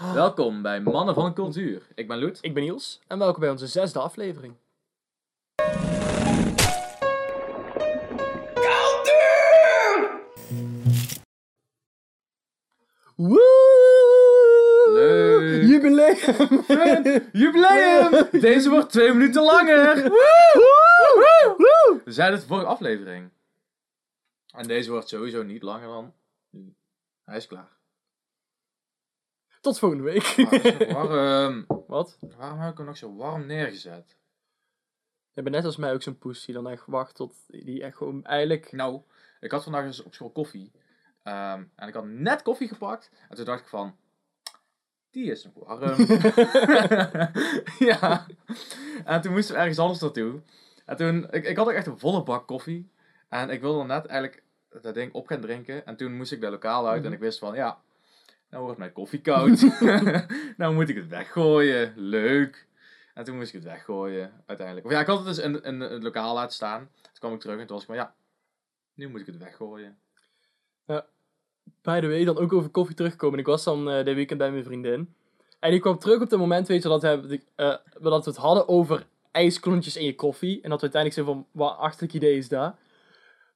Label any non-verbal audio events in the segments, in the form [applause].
Welkom bij Mannen van Cultuur. Ik ben Loet. Ik ben Niels en welkom bij onze zesde aflevering. Woe! Leuk. Jubileum! [laughs] Jubileum! Deze wordt twee minuten langer. We zeiden het de vorige aflevering. En deze wordt sowieso niet langer dan. Hij is klaar. Tot volgende week. Ah, is warm. [laughs] Wat? Waarom heb ik hem nog zo warm neergezet? Je bent net als mij ook zo'n poes die dan echt wacht tot die echt gewoon eigenlijk... Nou, ik had vandaag dus op school koffie. Ehm, en ik had net koffie gepakt. En toen dacht ik van... Die is nog warm. [laughs] [laughs] ja. En toen moesten we ergens anders naartoe. En toen... Ik, ik had ook echt een volle bak koffie. En ik wilde net eigenlijk dat ding op gaan drinken. En toen moest ik de lokaal uit. En ik wist van... Ja, nou wordt mijn koffie koud. [laughs] nou moet ik het weggooien. Leuk. En toen moest ik het weggooien, uiteindelijk. Of ja, ik had het dus in, in het lokaal laten staan. Toen kwam ik terug en toen was ik van, ja, nu moet ik het weggooien. By the way, dan ook over koffie terugkomen. Ik was dan dit weekend bij mijn vriendin. En die kwam terug op het moment, weet je, dat we, eh, dat we het hadden over ijsklontjes in je koffie. En dat we uiteindelijk zeiden van, wat achterlijk idee is dat?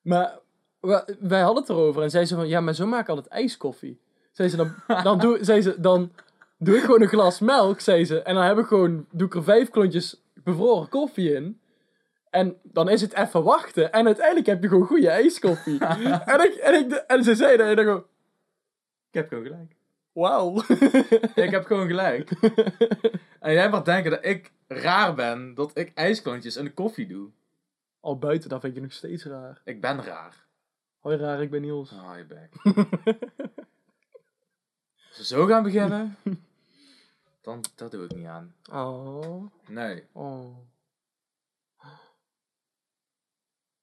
Maar we- wij hadden het erover en zei ze van, ja, maar zo maak ik altijd ijskoffie. Zei ze, dan, dan, doe, zei ze, dan doe ik gewoon een glas melk, zei ze. En dan heb ik gewoon, doe ik er vijf klontjes bevroren koffie in. En dan is het even wachten. En uiteindelijk heb je gewoon goede ijskoffie. [laughs] en, ik, en, ik, en ze zei dat en ik gewoon, Ik heb gewoon gelijk. wauw. [laughs] ik heb gewoon gelijk. En jij mag denken dat ik raar ben dat ik ijsklontjes de koffie doe. Al buiten, dat vind je nog steeds raar. Ik ben raar. Hoi raar, ik ben Niels. Oh, je bek. [laughs] We zo gaan beginnen, [laughs] dan dat doe ik niet aan. Oh. Nee. Oh.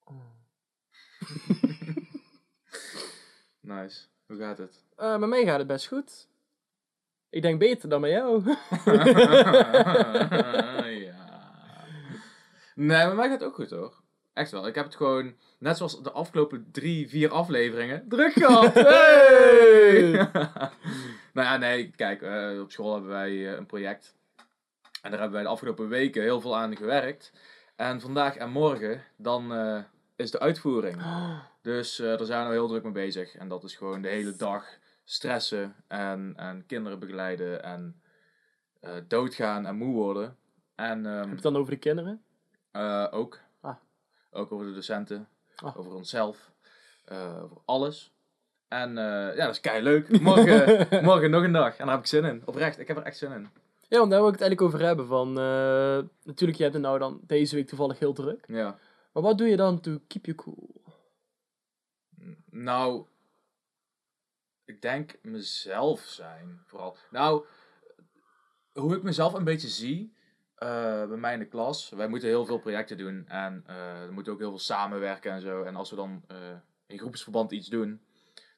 oh. [laughs] [laughs] Nice. Hoe gaat het? Eh, met mij gaat het best goed. Ik denk beter dan met jou. ja. Nee, maar mij gaat het ook goed hoor. Echt wel. Ik heb het gewoon, net zoals de afgelopen drie, vier afleveringen, druk gehad. Hey! Nou ja, nee, kijk, eh, op school hebben wij eh, een project. En daar hebben wij de afgelopen weken heel veel aan gewerkt. En vandaag en morgen, dan eh, is de uitvoering. Dus eh, daar zijn we heel druk mee bezig. En dat is gewoon de hele dag stressen en, en kinderen begeleiden en doodgaan en moe worden. En ehm, Heb je het dan over de kinderen? ook. Ah. Ook over de docenten, Ah. over onszelf, over alles. En eh, ja, dat is kei leuk. Morgen, [laughs] morgen nog een dag. En daar heb ik zin in. Oprecht, ik heb er echt zin in. Ja, want daar wil ik het eigenlijk over hebben. Van, eh, natuurlijk, je hebt het nou dan deze week toevallig heel druk. Ja. Maar wat doe je dan to keep you cool? Nou, ik denk mezelf zijn vooral. Nou, hoe ik mezelf een beetje zie, eh, bij mij in de klas, wij moeten heel veel projecten doen en eh we moeten ook heel veel samenwerken en zo. En als we dan in groepsverband iets doen,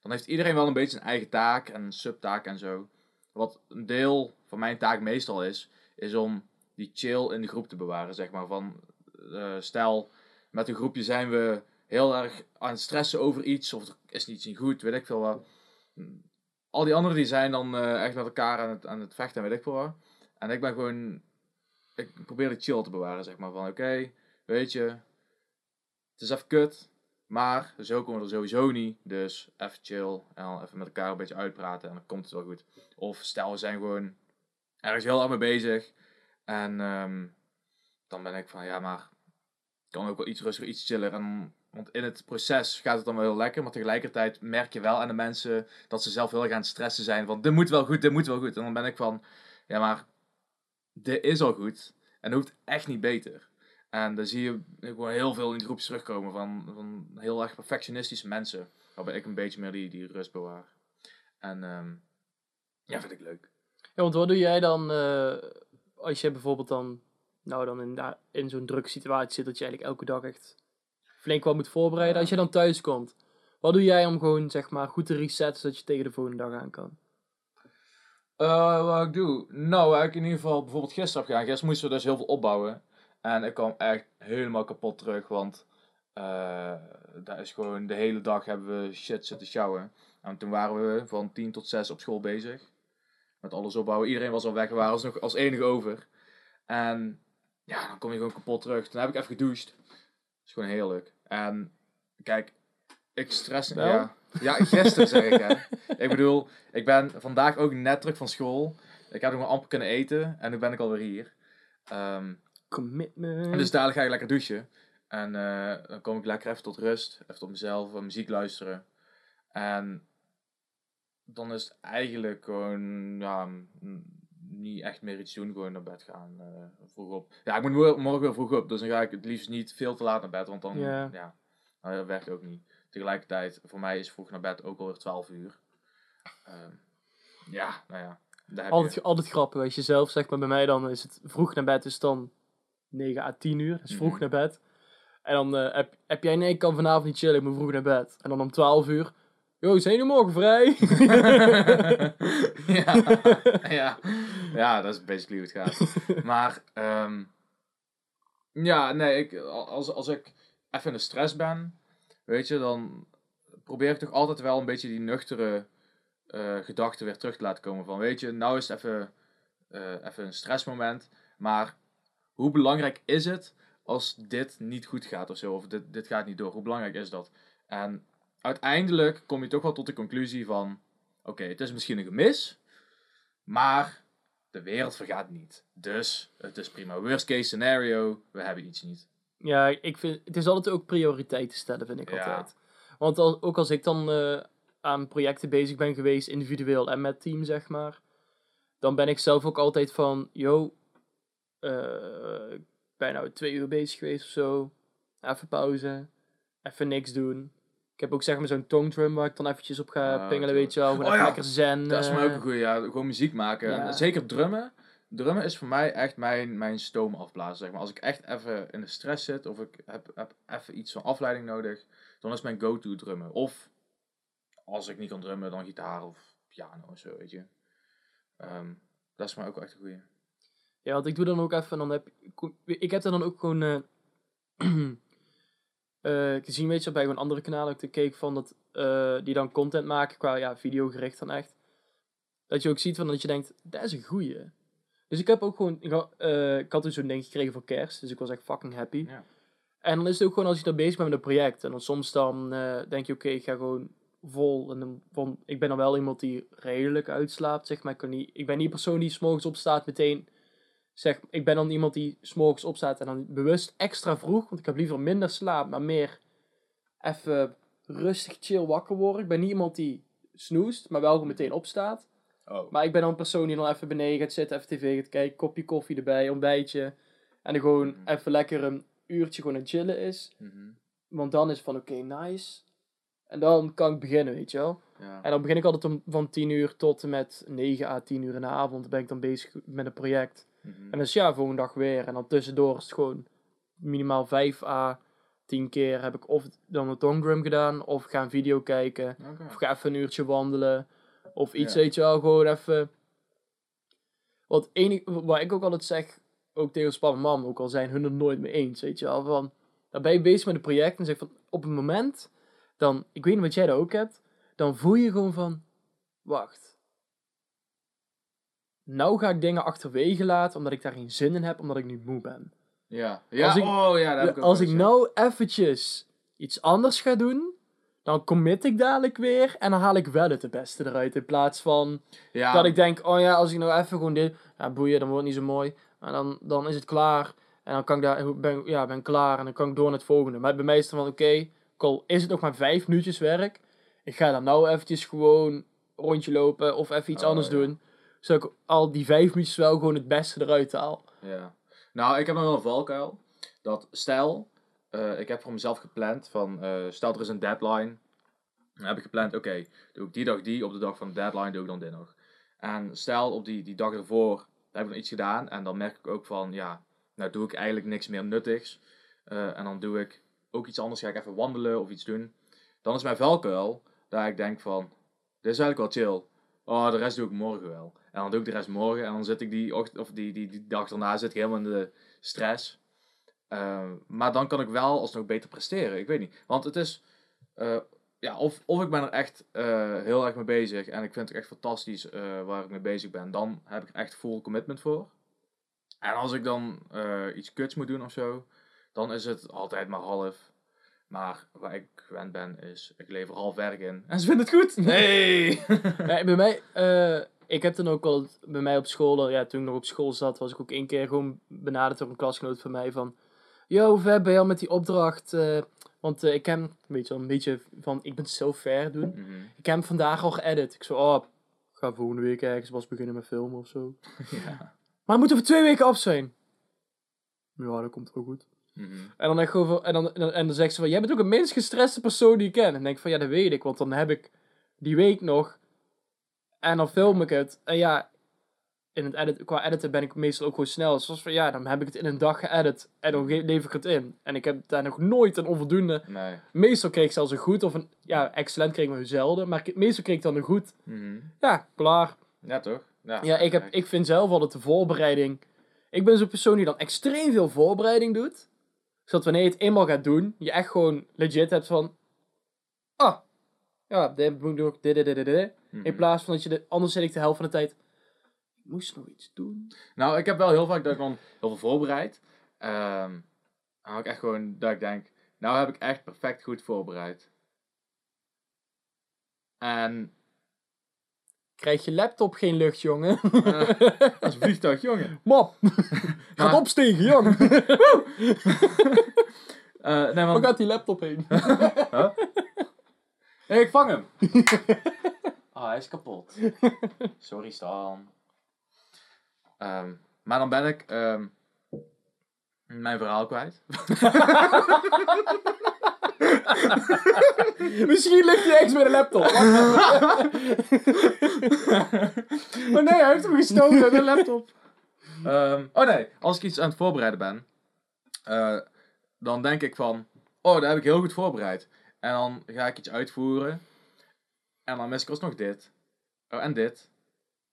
dan heeft iedereen wel een beetje zijn eigen taak en subtaak en zo. Wat een deel van mijn taak meestal is, is om die chill in de groep te bewaren, zeg maar. Van, eh, stel, met een groepje zijn we heel erg aan het stressen over iets, of er is iets niet goed, weet ik veel wat. Al die anderen die zijn dan eh, echt met elkaar aan het, aan het vechten, weet ik veel wat. En ik ben gewoon, ik probeer de chill te bewaren, zeg maar. Van oké, weet je, het is even kut, maar zo komen we er sowieso niet. Dus even chill en even met elkaar een beetje uitpraten en dan komt het wel goed. Of stel, we zijn gewoon ergens heel erg mee bezig. En ehm, dan ben ik van, ja, maar kan ook wel iets rustiger, iets chiller. En, want in het proces gaat het dan wel heel lekker. Maar tegelijkertijd merk je wel aan de mensen dat ze zelf heel erg aan het stressen zijn. Van, dit moet wel goed, dit moet wel goed. En dan ben ik van, ja, maar dit is al goed. En het hoeft echt niet beter. En dan zie je gewoon heel veel in de groepjes terugkomen van, van heel erg perfectionistische mensen. Waarbij ik een beetje meer die, die rust bewaar. En ehm, ja, vind ik leuk. Ja, want wat doe jij dan eh, als je bijvoorbeeld dan, nou dan in, daar- in zo'n drukke situatie zit dat je eigenlijk elke dag echt flink wat moet voorbereiden. Als je dan thuis komt, wat doe jij om gewoon zeg maar goed te resetten zodat je tegen de volgende dag aan kan? Eh, wat ik doe? Nou, ik in ieder geval bijvoorbeeld gisteren heb gedaan. Gisteren moesten we dus heel veel opbouwen. En ik kwam echt helemaal kapot terug, want eh daar is gewoon de hele dag hebben we shit zitten sjouwen. En toen waren we van 10 tot 6 op school bezig. met alles opbouwen. Iedereen was al weg, we waren als, nog als enige over. En ja, dan kom je gewoon kapot terug. Toen heb ik even gedoucht. Dat is gewoon heerlijk. En kijk, ik stress... Wel? Ja, ja, gisteren zeg ik hè. [laughs] Ik bedoel, ik ben vandaag ook net terug van school. Ik heb nog maar amper kunnen eten en nu ben ik alweer hier. Ehm, Commitment. en dus dadelijk ga ik lekker douchen. En eh, dan kom ik lekker even tot rust. Even tot mezelf, wat muziek luisteren. En dan is het eigenlijk gewoon ja, niet echt meer iets doen. Gewoon naar bed gaan. eh, vroeg op. Ja, ik moet mor- morgen weer vroeg op. Dus dan ga ik het liefst niet veel te laat naar bed. Want dan Ja. ja. nou, dat werkt ook niet. Tegelijkertijd, voor mij is vroeg naar bed ook alweer 12 uur. Ehm, ja, nou ja. Daar heb altijd, je. altijd grappig. Als je zelf zegt, maar bij mij dan is het vroeg naar bed, dus dan 9 à 10 uur. Dat is vroeg Mhm. naar bed. En dan eh, heb, heb jij, nee, ik kan vanavond niet chillen, ik moet vroeg naar bed. En dan om 12 uur, yo, zijn jullie morgen vrij? [laughs] ja, ja. ja, dat is basically hoe het gaat. [laughs] Maar, ehm, ja, nee, ik, als, als ik even in de stress ben, weet je, dan probeer ik toch altijd wel een beetje die nuchtere eh, gedachten weer terug te laten komen. Van, weet je, nou is het even, eh, even een stressmoment, maar hoe belangrijk is het als dit niet goed gaat of zo, of dit, dit gaat niet door? Hoe belangrijk is dat? En uiteindelijk kom je toch wel tot de conclusie van, oké, het is misschien een gemis, maar de wereld vergaat niet. Dus het is prima. Worst case scenario, we hebben iets niet. ja, ik vind, het is altijd ook prioriteiten stellen, vind ik Ja. altijd. Want al, ook als ik dan eh, aan projecten bezig ben geweest, individueel en met team, zeg maar. Dan ben ik zelf ook altijd van, yo, eh, nou twee uur bezig geweest of zo. Even pauze. Even niks doen. Ik heb ook zeg maar zo'n tongdrum waar ik dan eventjes op ga Ah, pingelen, weet je wel. Gewoon Oh even ja, lekker zen. Dat is voor mij eh, ook een goede, ja, gewoon muziek maken. Ja. Zeker drummen. Drummen is voor mij echt mijn, mijn stoom afblazen, zeg maar. Als ik echt even in de stress zit, of ik heb, heb even iets van afleiding nodig, dan is mijn go-to drummen. Of, als ik niet kan drummen, dan gitaar of piano of zo, weet je. Ehm, dat is voor mij ook echt een goede. Ja, want ik doe dan ook even, en dan heb ik heb dan ook gewoon eh [clears throat] eh, gezien, weet je, bij gewoon andere kanalen ook te keek van dat eh, die dan content maken qua ja, videogericht dan echt. Dat je ook ziet van dat je denkt, dat is een goeie. Dus ik heb ook gewoon, ik had, toen zo'n ding gekregen voor kerst, dus ik was echt fucking happy. Ja. En dan is het ook gewoon als je dan bezig bent met een project. En dan soms dan denk je, oké, ik ga gewoon vol. En dan, van, ik ben dan wel iemand die redelijk uitslaapt, zeg maar. Ik, kan niet, ik ben niet een persoon die s'morgens opstaat meteen... Zeg, ik ben dan iemand die s'morgens opstaat en dan bewust extra vroeg. Want ik heb liever minder slaap, maar meer even rustig chill wakker worden. Ik ben niet iemand die snoest, maar wel gewoon meteen opstaat. Oh. Maar ik ben dan een persoon die dan even beneden gaat zitten, even tv gaat kijken, kopje koffie erbij, ontbijtje. En dan gewoon Mhm. even lekker een uurtje gewoon aan het chillen is. Mhm. Want dan is het van oké, nice. En dan kan ik beginnen, weet je wel. Ja. En dan begin ik altijd om, van 10 uur tot en met 9 à 10 uur in de avond. ben ik dan bezig met een project. En dan is ja, volgende dag weer. En dan tussendoor is het gewoon minimaal 5 à 10 keer heb ik of dan een tongdrum gedaan. Of ga een video kijken. Of ga even een uurtje wandelen. Of iets, weet je wel, gewoon even. Wat, enig, wat ik ook altijd zeg, ook tegen papa en mam, ook al zijn hun het nooit mee eens, weet je wel. Van, dan ben je bezig met een project en zeg van, op een moment, dan, ik weet niet wat jij daar ook hebt, dan voel je gewoon van, wacht. Nou ga ik dingen achterwege laten, omdat ik daar geen zin in heb, omdat ik nu moe ben. Ja. ja. Als ik- oh ja, dat heb ik ook Als ik eens, nou eventjes iets anders ga doen, dan commit ik dadelijk weer en dan haal ik wel het beste eruit. In plaats van ja. dat ik denk, oh ja, als ik nou even gewoon dit, ja boeien, dan wordt het niet zo mooi. Maar dan, dan is het klaar en dan kan ik daar, ben, ja, ben klaar en dan kan ik door naar het volgende. Maar bij mij is het dan van, oké, ook al is het nog maar vijf minuutjes werk, ik ga dan nou eventjes gewoon rondje lopen of even iets Oh, anders ja. doen. Zodat ik al die vijf minuutjes wel gewoon het beste eruit haal. Ja. Nou, ik heb nog wel een valkuil. Dat stel, eh, ik heb voor mezelf gepland van, eh, stel er is een deadline. Dan heb ik gepland, oké, doe ik die dag die, op de dag van de deadline doe ik dan dit nog. En stel op die, die dag ervoor heb ik nog iets gedaan en dan merk ik ook van, ja, nou doe ik eigenlijk niks meer nuttigs. Eh, en dan doe ik ook iets anders, ga ik even wandelen of iets doen. Dan is mijn valkuil dat ik denk van, dit is eigenlijk wel chill. Oh, de rest doe ik morgen wel. En dan doe ik de rest morgen en dan zit ik die, ocht- of die, die, die dag daarna zit ik helemaal in de stress. Ehm, maar dan kan ik wel alsnog beter presteren. Ik weet niet. Want het is. eh, ja, of, of ik ben er echt eh, heel erg mee bezig en ik vind het echt fantastisch eh, waar ik mee bezig ben. Dan heb ik echt full commitment voor. En als ik dan iets kuts moet doen of zo, dan is het altijd maar half. Maar waar ik gewend ben is, ik lever half werk in. En ze vinden het goed. [laughs] Nee! Nee, bij mij, ik heb dan ook al bij mij op school, ja, toen ik nog op school zat, was ik ook één keer gewoon benaderd door een klasgenoot van mij van, yo, hoe ver ben je al met die opdracht? Eh, want eh, ik heb, weet je wel, een beetje van, ik ben zo ver doen. Mhm. Ik heb hem vandaag al geëdit. Ik zo, oh, ga volgende week ergens pas beginnen met filmen of zo. [laughs] ja. Maar het moet over twee weken af zijn. Ja, dat komt wel goed. Mhm. En dan, echt over, en, dan, en, dan, en dan zegt ze van, jij bent ook de minst gestreste persoon die ik ken. En dan denk ik van, ja, dat weet ik, want dan heb ik die week nog. En dan film ik het. En ja, in het edit, qua editen ben ik meestal ook gewoon snel. Zoals van, ja, dan heb ik het in een dag geëdit. En dan lever ik het in. En ik heb daar nog nooit een onvoldoende... Nee. Meestal kreeg ik zelfs een goed, of een... Ja, excellent kreeg ik maar zelden. Maar meestal kreeg ik dan een goed. Mhm. Ja, klaar. Ja, toch? Ja, Ja, ik, heb, ik vind zelf altijd de voorbereiding. Ik ben zo'n persoon die dan extreem veel voorbereiding doet. Zodat wanneer je het eenmaal gaat doen, je echt gewoon legit hebt van. Ah, ja, dit moet ik. Dit, dit, dit, dit, dit. Mhm. In plaats van dat je de. Anders zit ik de helft van de tijd. Ik moest nog iets doen. Nou, ik heb wel heel vaak dat ik dan heel veel voorbereid. Ehm en ook echt gewoon dat ik denk, nou heb ik echt perfect goed voorbereid. En, Krijg je laptop geen lucht, jongen? eh, [laughs] dat is een vliegtuig, jongen. Mop! [laughs] Gaat opstegen, jongen! [laughs] Eh, nee, Waar gaat die laptop heen? Nee, ik vang hem. [laughs] Ah, hij is kapot. [laughs] Sorry, Stan. Ehm, maar dan ben ik ehm, mijn verhaal kwijt. [laughs] Misschien ligt hij ergens bij de laptop. maar nee, hij heeft hem gestolen uit de laptop. Ehm, oh nee, als ik iets aan het voorbereiden ben, eh, dan denk ik van, oh, dat heb ik heel goed voorbereid. En dan ga ik iets uitvoeren. En dan mis ik alsnog dit. Oh, en dit.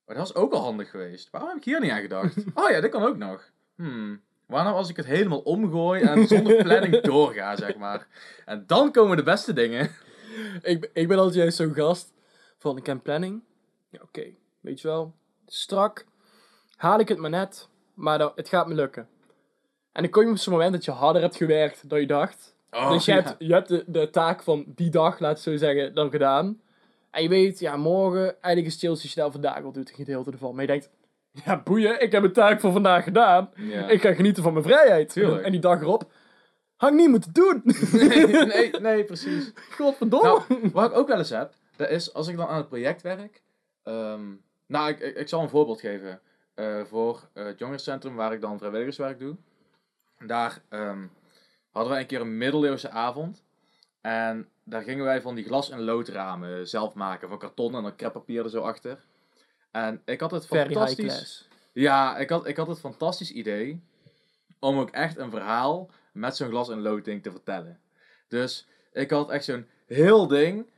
Oh, dat was ook al handig geweest. Waarom heb ik hier niet aan gedacht? [laughs] Oh ja, dit kan ook nog. Hmm. Waar nou als ik het helemaal omgooi en zonder [laughs] planning doorga, zeg maar. En dan komen de beste dingen. Ik, ben- ik ben altijd juist zo'n gast van ik heb planning. Ja, oké. Weet je wel. Strak. Haal ik het maar net. Maar dan, het gaat me lukken. En dan kom je op zo'n moment dat je harder hebt gewerkt dan je dacht. Oh, dus je ja. hebt, je hebt de, de taak van die dag, laat ik zo zeggen, dan gedaan. En je weet, ja, morgen, eigenlijk is je daar vandaag wel doet, een gedeelte ervan. Maar je denkt, ja, boeien, ik heb mijn taak voor vandaag gedaan. Ja. Ik ga genieten van mijn vrijheid. Tuurlijk. En die dag erop, ik niet moeten doen. Nee, [laughs] nee, nee, precies. Godverdomme. Nou, wat ik ook wel eens heb, dat is als ik dan aan het project werk. ehm, nou, ik, ik, ik zal een voorbeeld geven. eh, voor eh, het jongerencentrum waar ik dan vrijwilligerswerk doe. Daar ehm, hadden wij een keer een middeleeuwse avond. En daar gingen wij van die glas- en loodramen zelf maken. Van karton en dan kreppapier er zo achter. En ik had het Very fantastisch... Ja, ik had, ik had het fantastisch idee om ook echt een verhaal met zo'n glas- en loodding te vertellen. Dus ik had echt zo'n heel ding,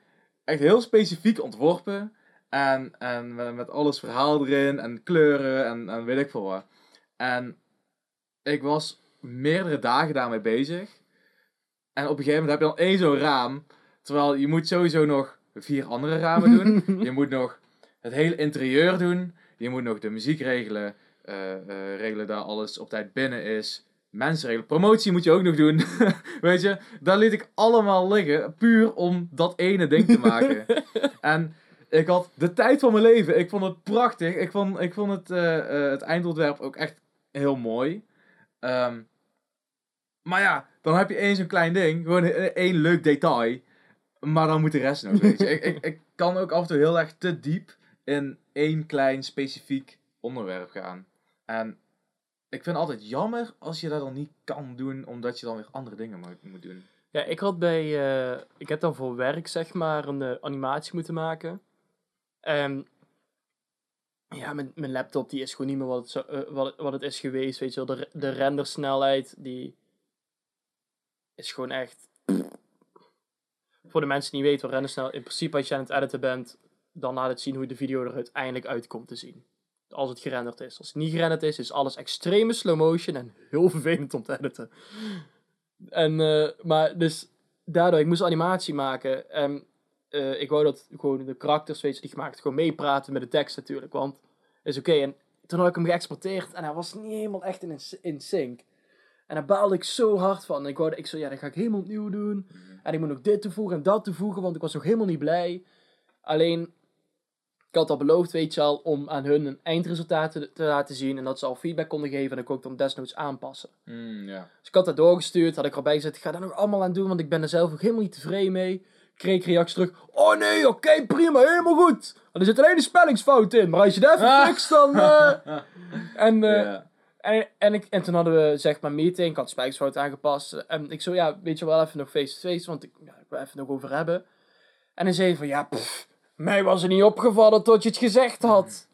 echt heel specifiek ontworpen. En, en met, met alles verhaal erin en kleuren en, en weet ik veel wat. En ik was meerdere dagen daarmee bezig. En op een gegeven moment heb je dan één zo'n raam. Terwijl je moet sowieso nog vier andere ramen doen. [laughs] je moet nog het hele interieur doen. Je moet nog de muziek regelen. eh, regelen dat alles op tijd binnen is. Mensen regelen. Promotie moet je ook nog doen. [laughs] Weet je, daar liet ik allemaal liggen. Puur om dat ene ding te maken. [laughs] en ik had de tijd van mijn leven. Ik vond het prachtig. Ik vond, ik vond het, eh, het eindontwerp ook echt heel mooi. Ehm, maar ja, dan heb je één zo'n klein ding. Gewoon één leuk detail. Maar dan moet de rest nog, weet ik, ik, kan ook af en toe heel erg te diep in één klein specifiek onderwerp gaan. En ik vind het altijd jammer als je dat dan niet kan doen, omdat je dan weer andere dingen moet, doen. Ja, ik had bij... eh, ik heb dan voor werk, zeg maar, een eh, animatie moeten maken. En... Ja, mijn, mijn laptop die is gewoon niet meer wat het, zo, eh, wat, wat het is geweest, weet je wel. De, de rendersnelheid, die... Is gewoon echt... [clears throat] Voor de mensen die niet weten wat rendersnelheid... In principe, als je aan het editen bent, dan laat het zien hoe de video er uiteindelijk uitkomt te zien. Als het gerenderd is. Als het niet gerenderd is, is alles extreme slow motion en heel [laughs] vervelend om te editen. En, eh, maar dus daardoor, ik moest animatie maken. En eh, ik wou dat gewoon de karakters, weet je, die gemaakt, gewoon meepraten met de tekst natuurlijk. Want is oké. En toen had ik hem geëxporteerd en hij was niet helemaal echt in, in sync. En daar baalde ik zo hard van. En ik wou, ik zo, ja, dat ga ik helemaal opnieuw doen. En ik moet nog dit toevoegen en dat toevoegen, want ik was nog helemaal niet blij. Alleen, ik had al beloofd, weet je al, om aan hun een eindresultaat te, te laten zien. En dat ze al feedback konden geven en ik dan desnoods aanpassen. Mm. Dus ik had dat doorgestuurd, had ik erbij gezet, ik ga daar nog allemaal aan doen, want ik ben er zelf ook helemaal niet tevreden mee. Kreeg reactie terug, oh nee, oké, prima, helemaal goed. En er zit alleen een spellingsfout in, maar als je dat even Ah. fixt, dan... eh, [laughs] en, eh, en, en, ik, en toen hadden we zeg maar meeting, ik had spijkersfout aangepast. En ik zo, ja, weet je wel, even nog face-to-face, want ik, ja, ik wil even nog over hebben. En dan zei hij van, ja, pff, mij was er niet opgevallen tot je het gezegd had.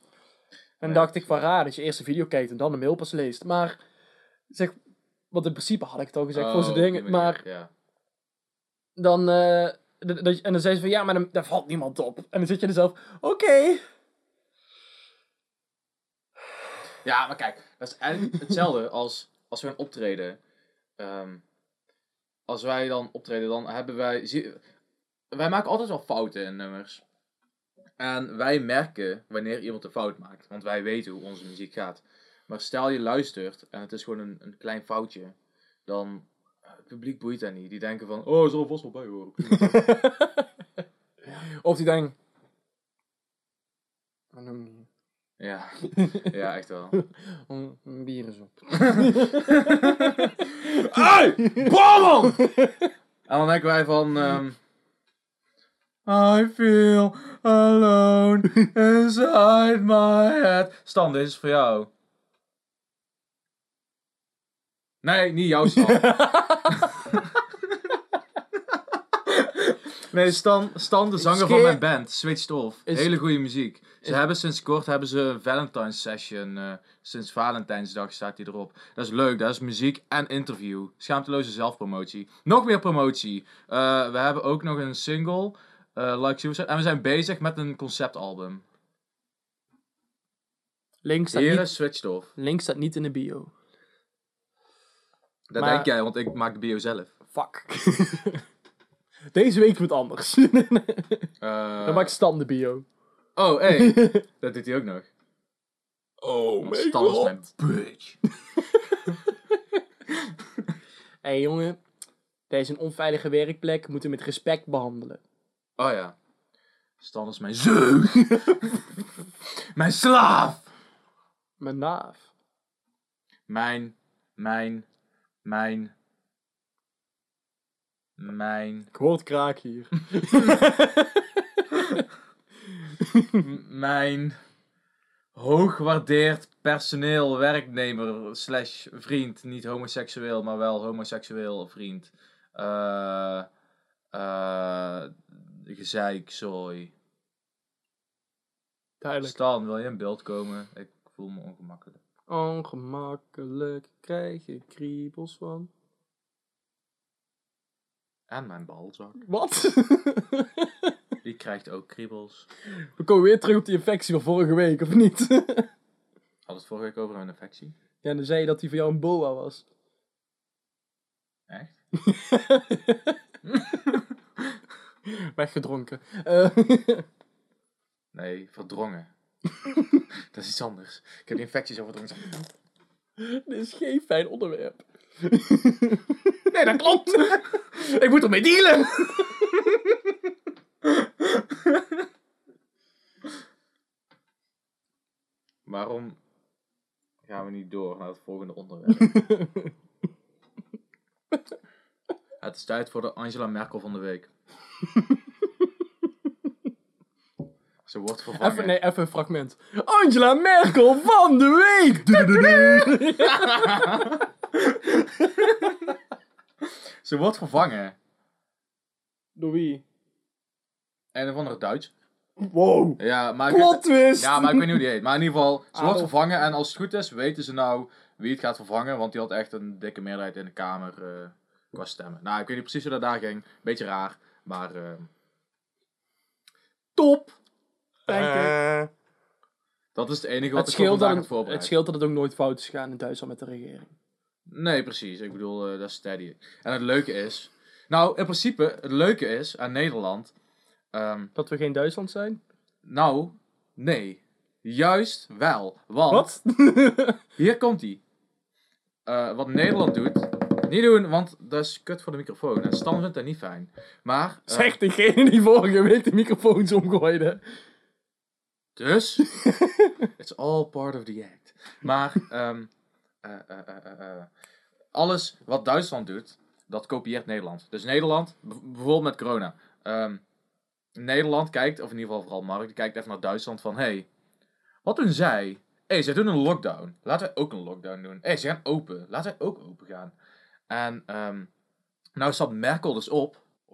En Ja. dacht ik van raar dat je eerst de video kijkt en dan de mail pas leest. Maar, zeg, want in principe had ik het al gezegd voor Oh, zijn dingen. Maar Ja. dan, eh, dat- en dan zei ze van, ja, maar dan, daar valt niemand op. En dan zit je er zelf, oké. Ja, maar kijk, dat is eigenlijk [laughs] hetzelfde als als we een optreden. ehm, als wij dan optreden, dan hebben wij. zie- wij maken altijd wel fouten in nummers. En wij merken wanneer iemand een fout maakt. Want wij weten hoe onze muziek gaat. Maar stel je luistert en het is gewoon een, een klein foutje. Dan. Het publiek boeit dat niet. Die denken van. Oh, zal er vast wel bij horen. [laughs] Of die denkt... "Maar noem niet. Ja, [laughs] ja echt wel. Een een bier is op. [laughs] Hey! Bommel! En dan denken wij van... ehm, I feel alone inside my head. Stan, deze is voor jou. Nee, niet jouw Stan. [laughs] nee, Stan, Stan de zanger van mijn band, Switched Off. Is- Hele goede muziek. Ze is- hebben sinds kort hebben ze een Valentine's session. eh, sinds Valentijnsdag staat die erop. Dat is leuk, dat is muziek en interview. Schaamteloze zelfpromotie. Nog meer promotie. Eh, we hebben ook nog een single, eh, Like Suicide. En we zijn bezig met een conceptalbum. Link staat, niet, Switched Off. link staat niet in de bio. Dat Maar- denk jij, want ik maak de bio zelf. Fuck. [laughs] Deze week wordt anders. Eh, Dan maakt Stan de bio. Oh, hey. [laughs] dat doet hij ook nog. Oh Want Stan is mijn bitch. Hé [laughs] hey, jongen, deze is een onveilige werkplek. Moeten we met respect behandelen. Oh ja. Stan is mijn zeug. mijn slaaf. Mijn naaf. Mijn, mijn, mijn, mijn, Ik hoor het kraak hier. [laughs] mijn hoogwaardeerd personeel, werknemer, slash vriend. Niet homoseksueel, maar wel homoseksueel vriend. Eh, eh, gezeik, zooi. Duidelijk. Stan, wil je in beeld komen? Ik voel me ongemakkelijk. Ongemakkelijk krijg je kriebels van. En mijn balzak. Wat? [laughs] Die krijgt ook kriebels. We komen weer terug op die infectie van vorige week, of niet? Had het vorige week over een infectie? ja, dan zei je dat die voor jou een boa was. Echt? [laughs] Weggedronken. Eh, [laughs] Nee, verdrongen. [laughs] dat is iets anders. Ik heb infecties overdrongen. [laughs] Dit is geen fijn onderwerp. [laughs] Nee, dat klopt! ik moet ermee dealen! Waarom gaan we niet door naar het volgende onderwerp? het is tijd voor de Angela Merkel van de week. Ze wordt vervangen. Even, nee, even een fragment. Angela Merkel van de week! Dududu. [laughs] Ze wordt vervangen. Door wie? Een of andere Duits. Wow. Ja, maar ik, Plot weet, twist! ja, maar ik weet niet hoe die heet. Maar in ieder geval, ze wordt vervangen. En als het goed is, weten ze nou wie het gaat vervangen. Want die had echt een dikke meerderheid in de Kamer eh, qua stemmen. Nou, ik weet niet precies hoe dat daar ging. Beetje raar. Maar eh, Top! Denk ik. Eh, dat is het enige wat Het ik vandaag heb het, voorbereid. het scheelt dat het ook nooit fout is gegaan in Duitsland met de regering. Nee, precies. Ik bedoel, eh, dat is steady. En het leuke is... Nou, in principe, het leuke is aan Nederland... Ehm, Dat we geen Duitsland zijn? nou, nee. Juist wel. Want, Wat? [laughs] hier komt ie. Eh, wat Nederland doet, niet doen, want dat is kut voor de microfoon. En Stan vindt dat niet fijn. Maar, Zegt degene die vorige week de microfoons omgooide. Dus, [laughs] it's all part of the act. Maar, ehm, eh, eh, eh, alles wat Duitsland doet, dat kopieert Nederland. Dus Nederland, bijvoorbeeld met corona. ehm, Nederland kijkt, of in ieder geval vooral Mark, die kijkt even naar Duitsland van, hey, wat doen zij? Hé, hey, zij doen een lockdown. Laten wij ook een lockdown doen. Hé, hey, ze gaan open. Laten wij ook open gaan. En, ehm nou staat Merkel dus op.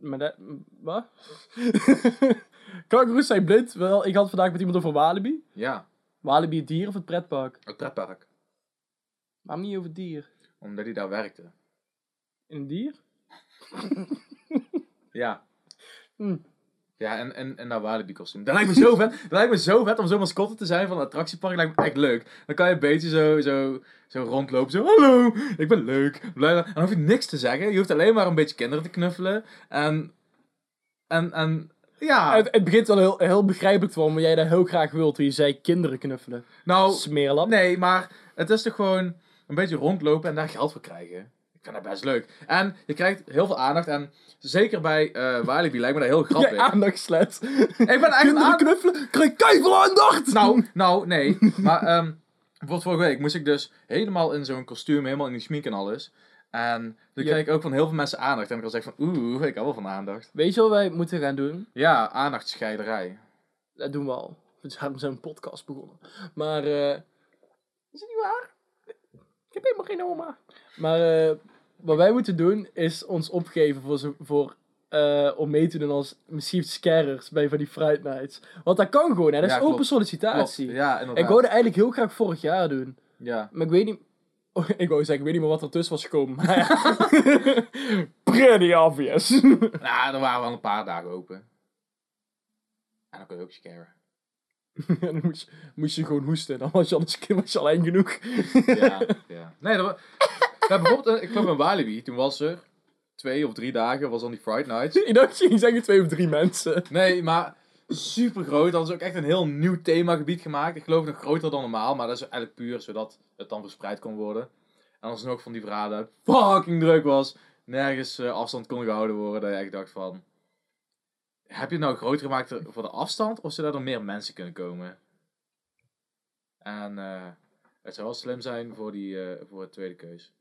Maar dat... Wat? [laughs] Kangaroes zijn blind. Wel, ik had vandaag met iemand over Walibi. Ja, Walibi het dier of het pretpark? het pretpark. Waarom niet over het dier? Omdat hij daar werkte. In een dier? Ja. [laughs] Hm. Ja, en, en, en naar Walibi kostuum. Dat lijkt me zo vet. Dat lijkt me zo vet om zo mascotte te zijn van een attractiepark. lijkt me echt leuk. Dan kan je een beetje zo, zo, zo rondlopen. Zo, hallo, ik ben leuk. En dan hoef je niks te zeggen. Je hoeft alleen maar een beetje kinderen te knuffelen. En, en, en ja. Het, het begint wel heel, heel begrijpelijk te worden, maar jij dat heel graag wilt. Toen je zei kinderen knuffelen. nou, Smeerlap. nee, maar het is toch gewoon een beetje rondlopen en daar geld voor krijgen. Ik vind dat best leuk. En je krijgt heel veel aandacht. En zeker bij eh Walibi lijkt me dat heel grappig. [laughs] Jij aandachtslet. ik ben echt een Kinderen aan- knuffelen, krijg keiveel aandacht! Nou, nou, nee. Maar ehm bijvoorbeeld vorige week moest ik dus helemaal in zo'n kostuum, helemaal in die schmink en alles. En toen Ja. kreeg ik ook van heel veel mensen aandacht. En ik was echt van, oeh, ik hou wel van aandacht. Weet je wat wij moeten gaan doen? Ja, aandachtscheiderij. Dat doen we al. We zijn zo'n podcast begonnen. Maar, eh is het niet waar? Ik heb helemaal geen oma. Maar, eh wat wij moeten doen, is ons opgeven voor, zo, voor eh, om mee te doen als mischief scarers bij van die Fright Nights. Want dat kan gewoon, hè. Dat is Ja, open klopt. sollicitatie. Klopt. Ja, inderdaad. Ik wou dat eigenlijk heel graag vorig jaar doen. Ja. Maar ik weet niet... Oh, [laughs] ik wou zeggen, ik weet niet meer wat er tussen was gekomen. Maar ja. [laughs] Pretty obvious. Nou, er waren wel een paar dagen open. En dan kun je ook scaren. [laughs] Dan moest, je- moest je gewoon hoesten. Dan was je al, was je al eng genoeg. Ja, [laughs] ja. Nee, dat was... Bijvoorbeeld, eh, ik kwam in Walibi. Toen was er twee of drie dagen, was on die Friday Nights. [laughs] Ik dacht, je zeggen twee of drie mensen. Nee, maar super groot. Dat is ook echt een heel nieuw themagebied gemaakt. Ik geloof nog groter dan normaal, maar dat is eigenlijk puur zodat het dan verspreid kon worden. En dan is nog van die verhalen fucking druk was. Nergens eh, afstand kon gehouden worden. Dat je echt dacht van... Heb je het nou groter gemaakt voor de afstand? Of zodat er meer mensen kunnen komen? En eh, het zou wel slim zijn voor, die, eh, voor de tweede keus.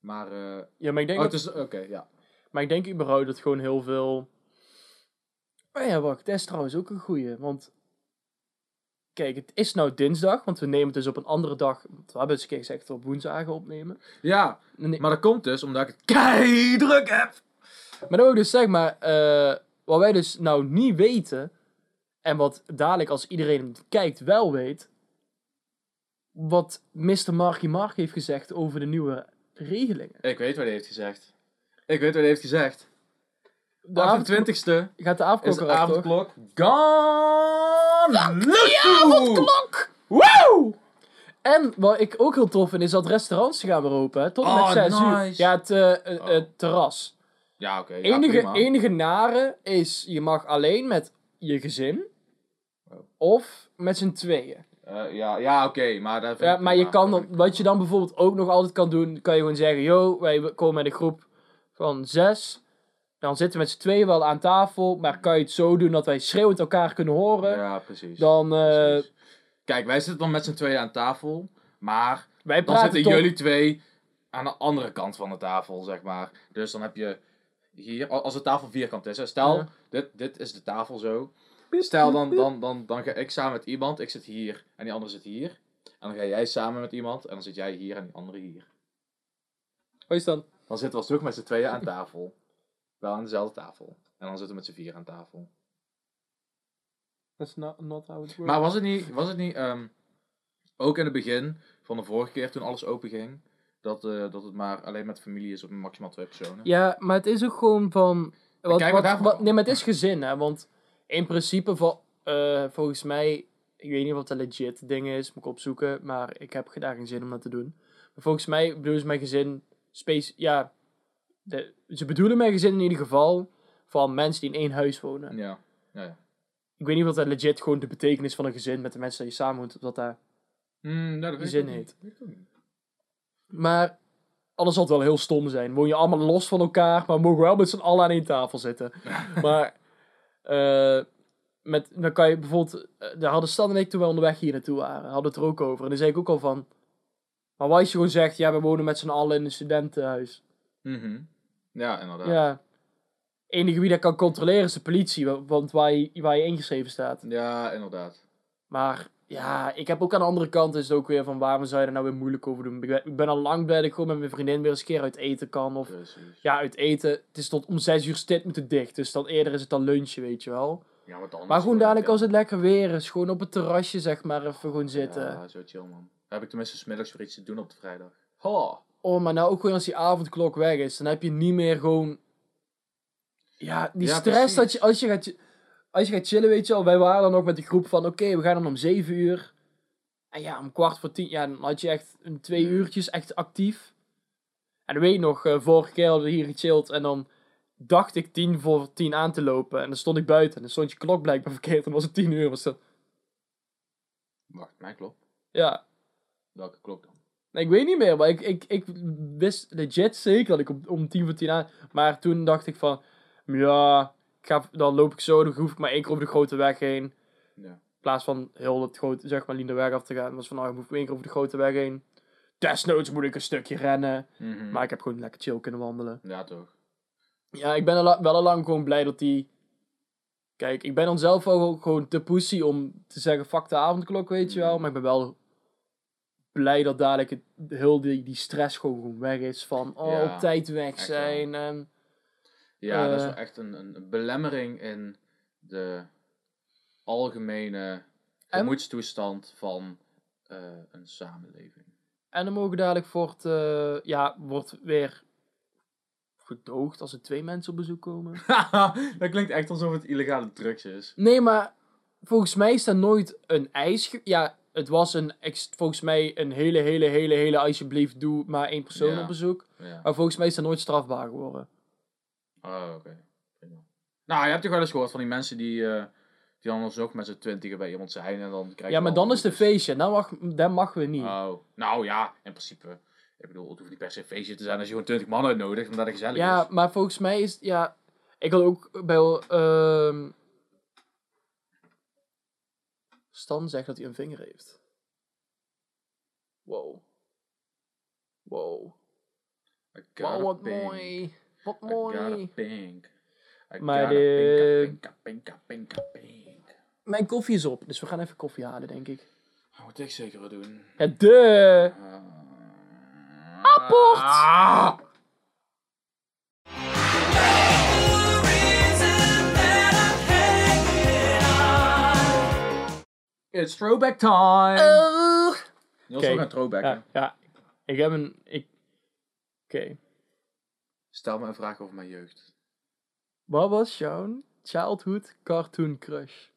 Maar... eh Ja, maar ik denk, oh, dat. Oké, ja. maar ik denk überhaupt dat gewoon heel veel... Oh ja, wacht. Dat is trouwens ook een goeie. Want... Kijk, het is nou dinsdag, want we nemen het dus op een andere dag. want We hebben keer gezegd op woensdagen opnemen. Ja, Nee, maar dat komt dus omdat ik het kei druk heb. Maar dan ik dus zeggen, maar eh, wat wij dus nou niet weten, en wat dadelijk als iedereen kijkt wel weet, wat Mr. Marky Mark heeft gezegd over de nieuwe regelingen. Ik weet wat hij heeft gezegd. Ik weet wat hij heeft gezegd. De avondklok- 28ste gaat de is avondklok de eraf, toch? avondklok gone. Look Woe! En wat ik ook heel tof vind, is dat restaurants gaan weer open, hè, tot en met Oh, 6 uur. Ja, het, eh, eh, Oh. het terras. Ja, oké. ja, enige, prima. enige nare is, je mag alleen met je gezin, Oh. of met z'n tweeën. Eh, ja, ja oké, maar dat Ja, maar je kan dan, wat je dan bijvoorbeeld ook nog altijd kan doen, kan je gewoon zeggen, yo, wij komen met een groep van zes. Dan zitten we met z'n tweeën wel aan tafel, maar kan je het zo doen dat wij schreeuwend elkaar kunnen horen? Ja, precies. Dan, eh, Precies. Kijk, wij zitten dan met z'n tweeën aan tafel, maar wij dan zitten jullie twee aan de andere kant van de tafel, zeg maar. Dus dan heb je hier, als de tafel vierkant is, hè, stel, Ja. dit, dit is de tafel zo. Stel, dan, dan, dan, dan ga ik samen met iemand, ik zit hier en die andere zit hier. En dan ga jij samen met iemand en dan zit jij hier en die andere hier. Wat is dan? Dan zitten we terug met z'n tweeën aan tafel. [laughs] Wel aan dezelfde tafel. En dan zitten we met z'n vier aan tafel. That's not, not how it works. Maar was het niet, was het niet ehm, ook in het begin van de vorige keer toen alles open ging, dat, eh, dat het maar alleen met familie is op maximaal twee personen? Ja, maar het is ook gewoon van... Wat, Kijk, wat, wat- nee, maar het is gezin, hè. Want in principe, vol, eh, volgens mij... Ik weet niet wat de legit ding is, moet ik opzoeken. Maar ik heb daar geen zin om dat te doen. Maar volgens mij bedoelen ze mijn gezin... Space, ja, de, ze bedoelen mijn gezin in ieder geval van mensen die in één huis wonen. Ja. ja, ja. Ik weet niet wat dat legit gewoon de betekenis van een gezin met de mensen die je samen woont, wat daar... Hmm, nou, dat weet ik zin ook niet. heet. Weet ik ook niet. Maar anders zal het wel heel stom zijn. Woon je allemaal los van elkaar, maar mogen wel met z'n allen aan één tafel zitten. [laughs] maar eh, met, dan kan je bijvoorbeeld... eh, daar hadden Stan en ik toen we onderweg hier naartoe waren, hadden het er ook over. En dan zei ik ook al van... Maar wat als je gewoon zegt, ja, we wonen met z'n allen in een studentenhuis. Mhm. Ja, inderdaad. Ja. enige wie dat kan controleren is de politie, wa- want waar je, waar je ingeschreven staat. Ja, inderdaad. Maar ja, ik heb ook aan de andere kant is het ook weer van waarom zou je er nou weer moeilijk over doen. Ik ben, ik ben al lang blij dat ik gewoon met mijn vriendin weer eens een keer uit eten kan. Of Precies. ja, uit eten. Het is tot om zes uur stit moeten dicht. Dus dan eerder is het dan lunchen, weet je wel. Ja, maar dan Maar gewoon dadelijk als het lekker weer is. Gewoon op het terrasje zeg maar even gewoon zitten. Ja, zo chill man. Dan heb ik tenminste 's middags weer iets te doen op de vrijdag. Ha. Oh, maar nou ook gewoon als die avondklok weg is. Dan heb je niet meer gewoon... Ja, die Ja, stress precies. dat je als, je gaat... Als je gaat chillen, weet je wel. Wij waren dan ook met die groep van... Oké, we gaan dan om zeven uur. En ja, om kwart voor tien... Ja, dan had je echt een twee uurtjes echt actief. En ik weet nog, eh, vorige keer hadden we hier gechilled. En dan dacht ik tien voor tien aan te lopen. En dan stond ik buiten. En dan stond je klok blijkbaar verkeerd. En was het tien uur. Was dat... Wacht, mijn klok. Ja, Welke klok dan? Nee, ik weet niet meer, maar ik, ik, ik wist legit zeker dat ik om, om tien voor tien aan... Maar toen dacht ik van, ja, ga, dan loop ik zo, dan hoef ik maar één keer over de grote weg heen. Ja. In plaats van heel het grote, zeg maar, Linderweg af te gaan. was van, nou, ik moet één keer over de grote weg heen. Desnoods moet ik een stukje rennen. Mhm. Maar ik heb gewoon lekker chill kunnen wandelen. Ja, toch. Ja, ik ben al, wel al lang gewoon blij dat die... Kijk, ik ben dan zelf wel gewoon- te pussy om te zeggen, fuck de avondklok, weet je wel. Maar ik ben wel blij dat dadelijk het, heel die, die stress gewoon, weg is. Van, oh, Ja, op tijd weg zijn. En, Ja, dat is Eh. wel echt een, een belemmering in de algemene gemoedstoestand van eh, een samenleving. en dan mogen dadelijk wordt, eh, ja, wordt weer gedoogd als er twee mensen op bezoek komen. [laughs] dat klinkt echt alsof het illegale drugs is. Nee, maar volgens mij is er nooit een eis. ge- Ja, het was een, volgens mij een hele, hele, hele, hele alsjeblieft doe maar één persoon Ja. op bezoek. Ja. Maar volgens mij is dat nooit strafbaar geworden. Oh, oké. Nou, je hebt toch wel eens gehoord van die mensen die, eh, die dan alsnog met z'n twintigen bij iemand zijn en dan krijg je Ja, maar dan is het een boetes. feestje. Dan mag, dan mag we niet. Oh, nou ja, in principe. Ik bedoel, het hoeft niet per se een feestje te zijn als je gewoon 20 man uitnodigt, omdat het gezellig ja, is. maar volgens mij is... Ja, ik had ook bij... ehm Stan zegt dat hij een vinger heeft. Wow. Wow. Wow, wat pink. mooi. Wat mooi. pink. Maar de- pinka, pinka, pink. Mijn koffie is op, dus we gaan even koffie halen, denk ik. Dat moet ik zeker wel doen. Ja, de. Ah. Apport! Ah. It's throwback time! Oh. Niels wil gaan throwbacken. Ja, ja, ik heb een. Ik... Oké. Stel me een vraag over mijn jeugd. Wat was jouw childhood cartoon crush?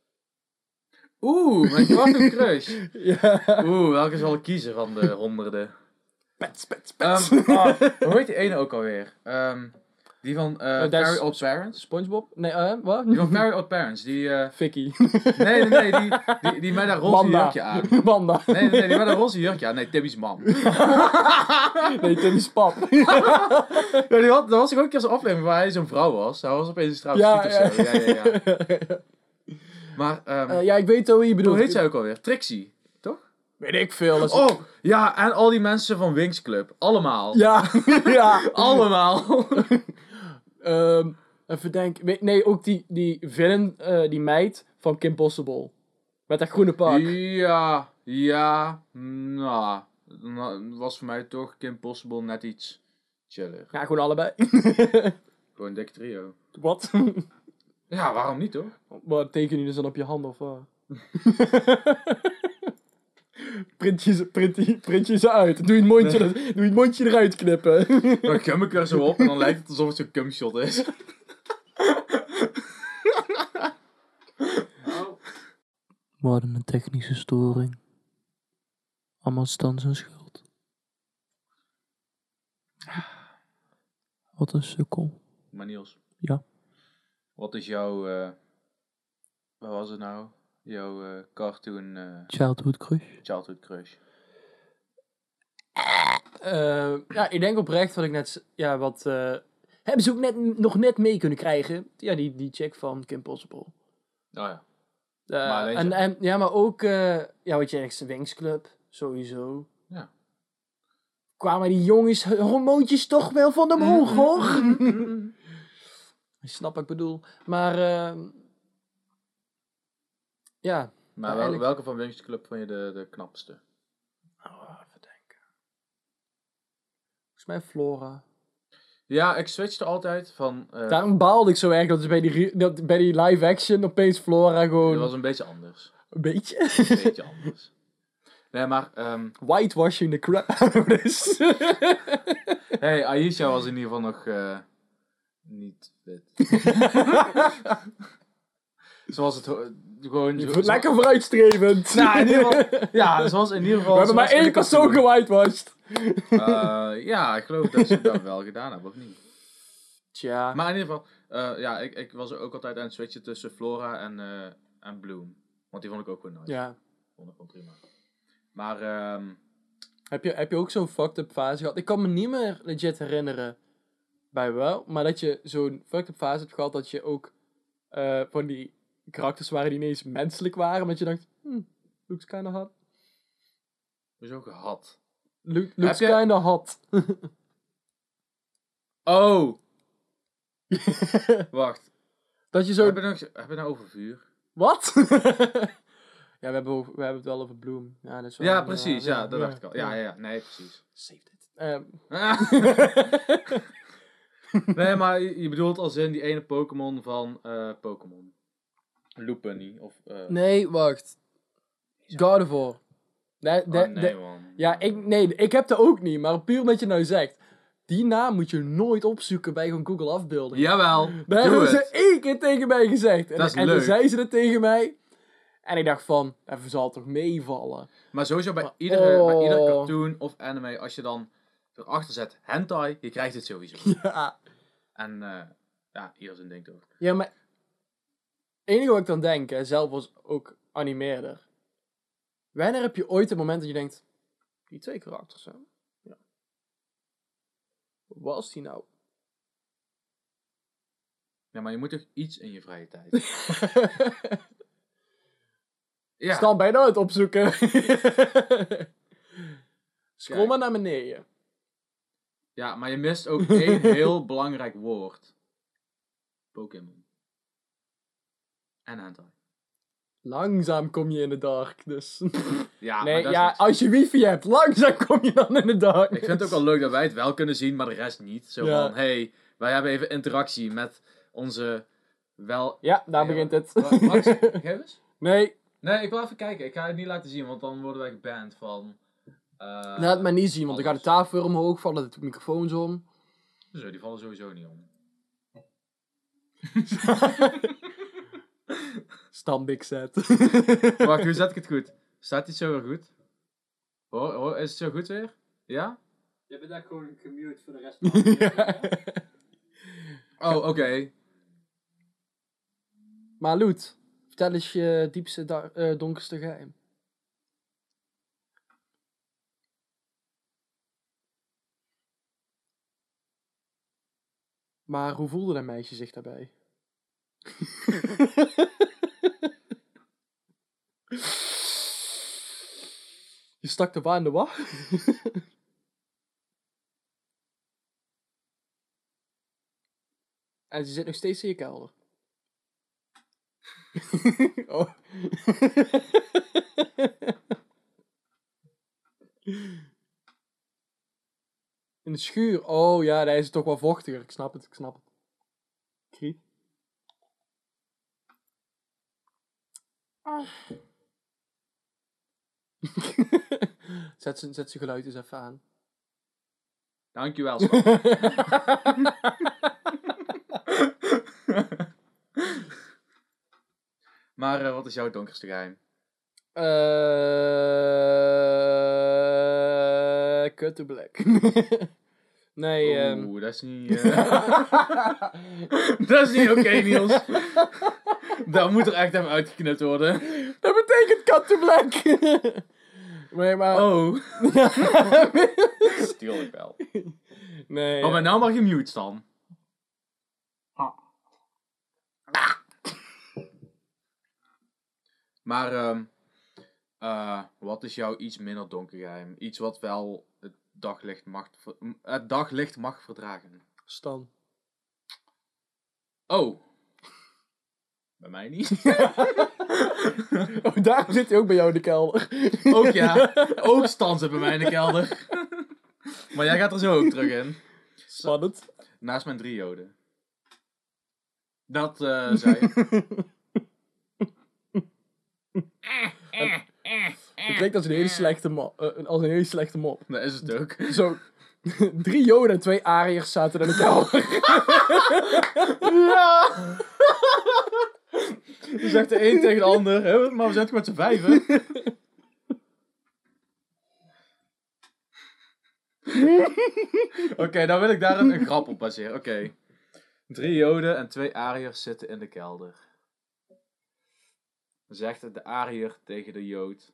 Oeh, mijn [laughs] cartoon crush. Ja. Oeh, welke zal ik kiezen van de honderden? Pets, pets, pets. Ehm, ah, hoe heet die [laughs] ene ook alweer? Ehm, die van dat is- Very Odd Parents? SpongeBob? Nee, eh, wat? Die van Very Odd Parents. Die, eh, Vicky. nee, nee, nee. Die, [laughs] die, die met dat roze jurkje aan. Manda. Nee, nee, nee. Die met dat roze jurkje aan. Nee, Timmy's mam. [laughs] Nee, Timmy's pap. [laughs] Ja, die had, er was ook een keer zo'n aflevering waar hij zo'n vrouw was. Hij was opeens een straat Ja, of ja. zo. Ja, ja, ja. Maar, ehm Eh, ja, ik weet wel wie je bedoelt. hoe heet zij ook alweer? Trixie, toch? Weet ik veel. dat Oh, ja, en al die mensen van Wings Club. Allemaal. Ja, ja. Allemaal. Ehm, even denken. Nee, ook die, die villain, eh, die meid van Kim Possible. Met dat groene pak. Ja, ja, nou, nou, was voor mij toch Kim Possible net iets chiller. Ja, gewoon allebei. [laughs] Gewoon een dik trio. Wat? Ja, waarom niet hoor? Maar teken je dus dan op je hand of wat? [laughs] print, je ze, print, die- print je ze uit. Doe je het mondje, doe je het mondje eruit knippen. Dan gum ik er zo op en dan lijkt het alsof het zo'n cumshot is. [laughs] We hadden een technische storing. Allemaal stand zijn schuld. Wat een sukkel. Maar Niels. Ja. Wat is jouw, eh wat was het nou? Jouw eh, cartoon eh, Childhood crush. childhood crush? Eh, ja, ik denk oprecht wat ik net... Ja, wat... hebben ze ook net, nog net mee kunnen krijgen. Ja, die, die check van Kim Possible. Oh ja. Maar en, ja, maar ook... eh, ja, wat je zegt, Wings Club. Sowieso. Ja. Kwamen die jongens hormoontjes toch wel van de hoog, hoor. [laughs] Je snapt wat ik bedoel. Maar... ehm, ja. Maar wel- eigenlijk- welke van Wings Club vond je de, de knapste? Oh, even denken. Volgens mij Flora. Ja, ik switchte altijd van... eh Daarom baalde ik zo erg dat, bij, die, dat bij die live action opeens Flora gewoon... dat was een beetje anders. Een beetje. Een beetje anders. Nee, maar... ehm Whitewashing the crap [laughs] hey, Aisha was in ieder geval nog eh, niet fit. [laughs] Zoals het gewoon... zo- Lekker vooruitstrevend. Nou, in ieder geval... [laughs] Ja, zoals in ieder geval... We hebben maar één persoon gewhitewashed. Eh, ja, ik geloof dat ze dat wel gedaan hebben, of niet? Tja. Maar in ieder geval, eh, ja, ik, ik was ook altijd aan het switchen tussen Flora en, eh, en Bloom. Want die vond ik ook gewoon nice. Ja. Vond ik gewoon prima. Maar, ehm, Heb je, heb je ook zo'n fucked up fase gehad? Ik kan me niet meer legit herinneren. Bij wel. Maar dat je zo'n fucked up fase hebt gehad dat je ook eh, van die karakters waren die ineens menselijk waren. Omdat je dacht, hmm, looks kinda hot. hoezo gehad? Looks je- kinda hot. [laughs] Oh! [laughs] Wacht. dat je zo... Heb je, nog, heb je nou over vuur? Wat? [laughs] ja, we hebben, we hebben het wel over Bloom. Ja, dat is wel Ja, een, precies. Ja, dat dacht ik al. Ja, ja, ja. Nee, precies. Save it. Ehm, nee, maar je je bedoelt als in die ene Pokémon van eh Pokémon. Loopany. Of, eh nee, wacht. Gardevoir. Nee, oh, nee, de- man. ja, ik, nee, ik heb dat ook niet. Maar puur omdat je nou zegt. Die naam moet je nooit opzoeken bij gewoon Google afbeelding. Jawel, [laughs] Dat doe hebben ze één keer tegen mij gezegd. En, Dat is en leuk. zei ze het tegen mij. En ik dacht van, even zal het toch meevallen. Maar sowieso bij Maar- iedere, bij ieder oh. cartoon of anime, als je dan erachter zet hentai, je krijgt het sowieso. [laughs] Ja. En eh, ja, ieder zijn ding toch. Ja, maar... Het enige wat ik dan denk, hè, zelf was ook animeerder. Wanneer heb je ooit een moment dat je denkt... Die twee karakters, hè? Ja. Wat was die nou? Ja, maar je moet toch iets in je vrije tijd. [laughs] Ja, bijna het opzoeken. [laughs] Scroll Kijk. maar naar beneden. ja, maar je mist ook één [laughs] heel belangrijk woord. Pokémon. En hentai. Langzaam kom je in de dark, dus... [laughs] Ja, nee, maar dat is ja, als je wifi hebt, langzaam kom je dan in de dark. Ik vind het ook wel leuk dat wij het wel kunnen zien, maar de rest niet. Zo Ja. van, hey, wij hebben even interactie met onze wel... Ja, daar Ja, begint het. Wa- Max, [laughs] geef eens. nee, Nee, ik wil even kijken. Ik ga het niet laten zien, want dan worden wij geband van... eh, laat me niet zien, want dan gaat de tafel weer omhoog vallen, de microfoons om. Zo, die vallen sowieso niet om. [laughs] Stam big set. Wacht, hoe zet ik het goed? Staat dit zo weer goed? Hoor, hoor, is het zo goed weer? Ja? Je bent daar gewoon gemute voor de rest van [laughs] de Oh, oké. Maar Loet, vertel eens je diepste, eh, donkerste geheim. Maar hoe voelde dat meisje zich daarbij? [laughs] Je stak de waar in de wa? [laughs] en ze zit nog steeds in je kelder. [laughs] oh. In de schuur. Oh ja, daar is het toch wel vochtiger. Ik snap het, ik snap het. Kriet. [laughs] zet zijn zet zijn geluid eens even aan. Dankjewel, [laughs] Stan. [laughs] maar eh, wat is jouw donkerste geheim? Eh, cut to black. Nee, ehm Oeh, dat is niet... [laughs] eh, dat is niet oké, Niels. Dat moet er echt even uitgeknipt worden. dat betekent cut to black. nee, maar... Oh. [laughs] Tuurlijk wel. nee. Oh, maar nou mag je mute staan. Maar, ehm, eh, wat is jouw iets minder donker geheim? Iets wat wel daglicht mag, ver- m- het daglicht mag verdragen. Stan. Oh. [laughs] Bij mij niet. [laughs] Oh, daarom zit hij ook bij jou in de kelder. [laughs] Ook ja. Ook Stan zit bij mij in de kelder. maar jij gaat er zo ook terug in. Spannend. Naast mijn drie joden. Dat eh zei Het klinkt als een hele slechte mop. eh, als een hele slechte mop. Dat is het ook. Zo, [laughs] drie joden en twee ariërs zaten in de [laughs] kelder. Ja! Je zegt de een tegen de ander, hè, maar we zijn toch met z'n vijven? [laughs] Oké, dan wil ik daar een, een grap op baseren. Oké. Drie joden en twee ariërs zitten in de kelder. Dan zegt de ariër tegen de jood.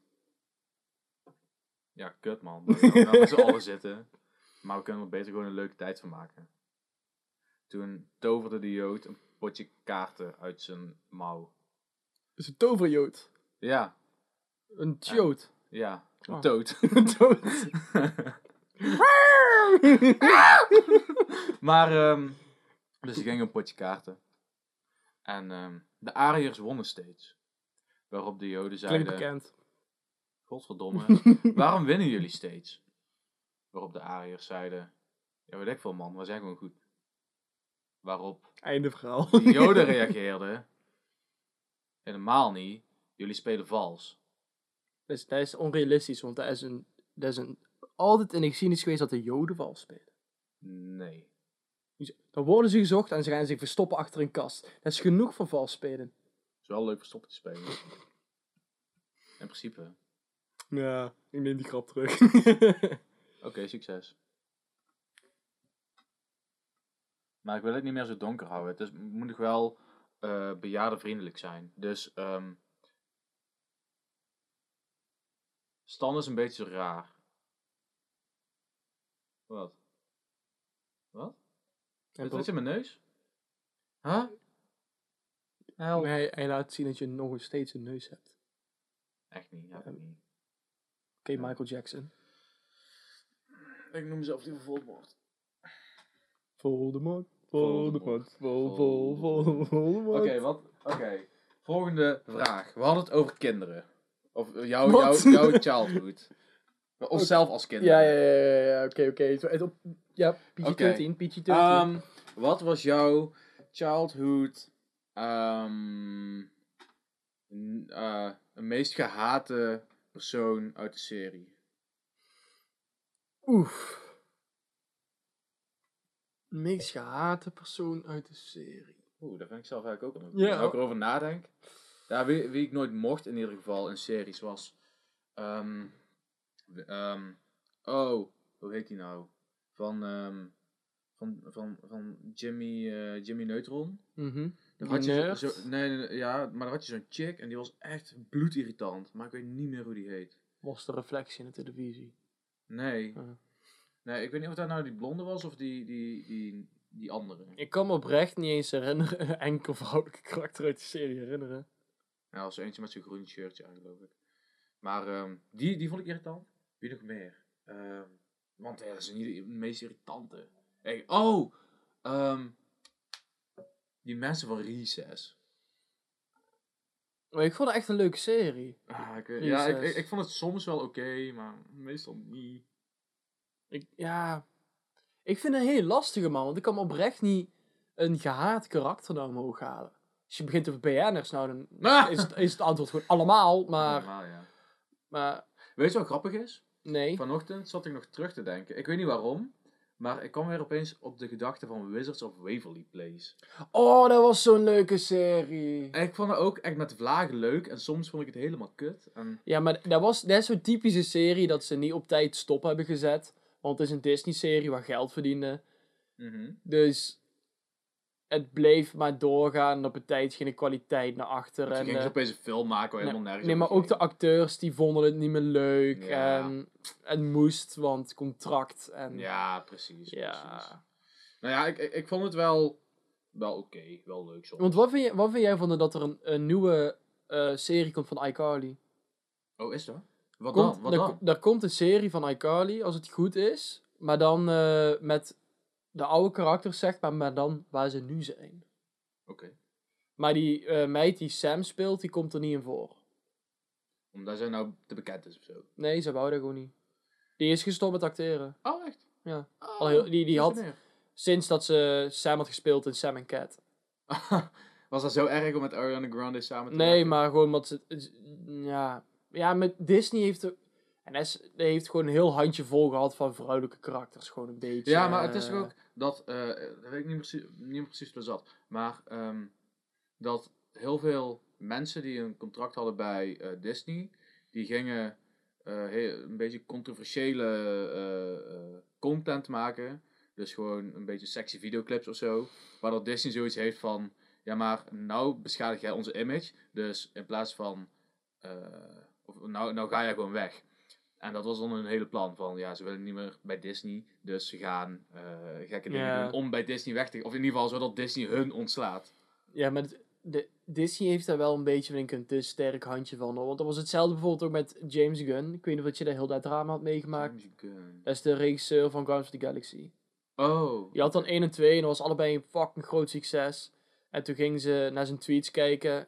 Ja, kut man. We gaan nou met z'n allen zitten. Maar we kunnen er beter gewoon een leuke tijd van maken. Toen toverde de jood een potje kaarten uit zijn mouw. Dat is een toverjood. Ja, Een jood. ja, een Oh. toad. [laughs] [laughs] Een dood. [laughs] maar, ehm, dus er ging een potje kaarten. En ehm, de Ariërs wonnen steeds. Waarop de Joden Klinkt zeiden: bekend. Godverdomme, [laughs] waarom winnen jullie steeds? Waarop de Ariërs zeiden: Ja, weet ik veel, man, we zijn gewoon goed. Waarop Einde verhaal. de Joden [laughs] reageerden: Helemaal niet, jullie spelen vals. Dus dat is onrealistisch, want dat is, een, dat is een, altijd in de geschiedenis geweest dat de Joden vals spelen. Nee. Dus Dan worden ze gezocht en ze gaan zich verstoppen achter een kast. Dat is genoeg voor vals spelen. Het is wel leuk verstoppen te spelen. In principe. Ja, ik neem die grap terug. [laughs] Oké, succes. Maar ik wil het niet meer zo donker houden. Het is, moet nog wel eh bejaardenvriendelijk zijn. Dus, ehm Stan is een beetje raar. Wat? Wat? En Is dat in mijn neus? Huh? Help. hij, hij laat zien dat je nog steeds een neus hebt. Echt niet, heb ik Oké, Michael Jackson. Ik noem mezelf die Voldemort. Voldemort, Voldemort, vol, vol, vol, vol, Voldemort. Oké, wat? Oké. Volgende vraag. We hadden het over kinderen. Of eh, jouw, Wat? jouw, jouw childhood. Onszelf als kinderen. Ja, ja, ja, ja, ja, oké, oké. Zo, het op- Ja, PG-13, Oké. PG-13. Ehm, wat was jouw childhood ehm n- eh, een meest gehate persoon uit de serie? Oef. Meest gehate persoon uit de serie. Oeh, dat vind ik zelf eigenlijk ook een Ja. Nou ik erover nadenk. Ja, wie, wie ik nooit mocht in ieder geval in series was... ehm, de- ehm, oh, hoe heet die nou? Van, ehm, van, van, van Jimmy, eh, Jimmy Neutron. Mhm. Dan had je zo, nee, nee, ja, maar dan had je zo'n chick en die was echt bloedirritant. Maar ik weet niet meer hoe die heet. Was de reflectie in de televisie. Nee. Nee, ik weet niet of dat nou die blonde was of die, die, die, die andere. Ik kan me oprecht niet eens herinneren, [laughs] enkel vrouwelijke karakter uit de serie herinneren. Ja, was eentje met zo'n groen shirtje aan, geloof ik. Maar ehm, die, die vond ik irritant. Wie nog meer? Ehm, want ja, dat is niet de meest irritante. Hey, oh! ehm, die mensen van Recess. Maar ik vond het echt een leuke serie. Ah, ik, weet- ja, ik, Recess. ik, ik vond het soms wel oké, maar meestal niet. Ik, ja, ik vind het een heel lastige man, want ik kan oprecht niet een gehaat karakter naar omhoog halen. Als je begint over BN'ers, nou dan [laughs] Ah! is het, is het antwoord gewoon allemaal, maar, Normaal, ja. maar Weet je wat grappig is? nee. Vanochtend zat ik nog terug te denken. Ik weet niet waarom. Maar ik kwam weer opeens op de gedachte van Wizards of Waverly Place. Oh, dat was zo'n leuke serie. En ik vond het ook echt met vlagen leuk. En soms vond ik het helemaal kut. En Ja, maar dat, was, dat is zo'n typische serie dat ze niet op tijd stop hebben gezet. Want het is een Disney-serie waar geld verdiende. Mhm. Dus het bleef maar doorgaan en op een tijd ging de kwaliteit naar achter. Toen En, gingen ze eh, opeens een film maken waar helemaal nergens nee, maar ook de acteurs die vonden het niet meer leuk. Ja. En het moest, want contract. En, ging. Ja, precies. Ja. precies. Nou ja, ik, ik, ik vond het wel, wel oké. wel leuk soms. Want wat vind, je, wat vind jij van dat er een, een nieuwe eh, serie komt van iCarly? Oh, is dat? Wat Komt, dan? Wat er, dan? er komt een serie van iCarly, als het goed is. Maar dan eh, met de oude karakters, zeg maar, maar dan waar ze nu zijn. Oké. Maar die eh, meid die Sam speelt, die komt er niet in voor. Omdat zij nou te bekend is of zo. Nee, ze wou dat gewoon niet. Die is gestopt met acteren. Oh, echt? Ja. Oh, Al heel- die- die had-. Sinds dat ze Sam had gespeeld in Sam Cat. [laughs] Was dat zo erg om met Ariana Grande samen te Nee, werken? maar gewoon wat ze... Ja, ja met Disney heeft er... En hij heeft gewoon een heel handje vol gehad van vrouwelijke karakters. Gewoon een beetje... Ja, maar het is ook dat, eh dat weet ik niet precies, niet precies dat zat, maar ehm, dat heel veel mensen die een contract hadden bij eh, Disney, die gingen eh, een beetje controversiële content maken. Dus gewoon een beetje sexy videoclips of zo. Waardoor Disney zoiets heeft van, ja maar nou beschadig jij onze image. Dus in plaats van, of, nou, nou ga jij gewoon weg. En dat was dan hun hele plan van, ja, ze willen niet meer bij Disney, dus ze gaan eh, gekke dingen Ja. doen om bij Disney weg te Of in ieder geval zodat Disney hun ontslaat. Ja, maar het- de, Disney heeft daar wel een beetje, vind ik, een te sterk handje van. Hoor. Want dat was hetzelfde bijvoorbeeld ook met James Gunn. Ik weet niet of je dat heel dat drama had meegemaakt. James Gunn. Dat is de regisseur van Guardians of the Galaxy. Oh. Je had dan 1 en 2 en dat was allebei een fucking groot succes. En toen gingen ze naar zijn tweets kijken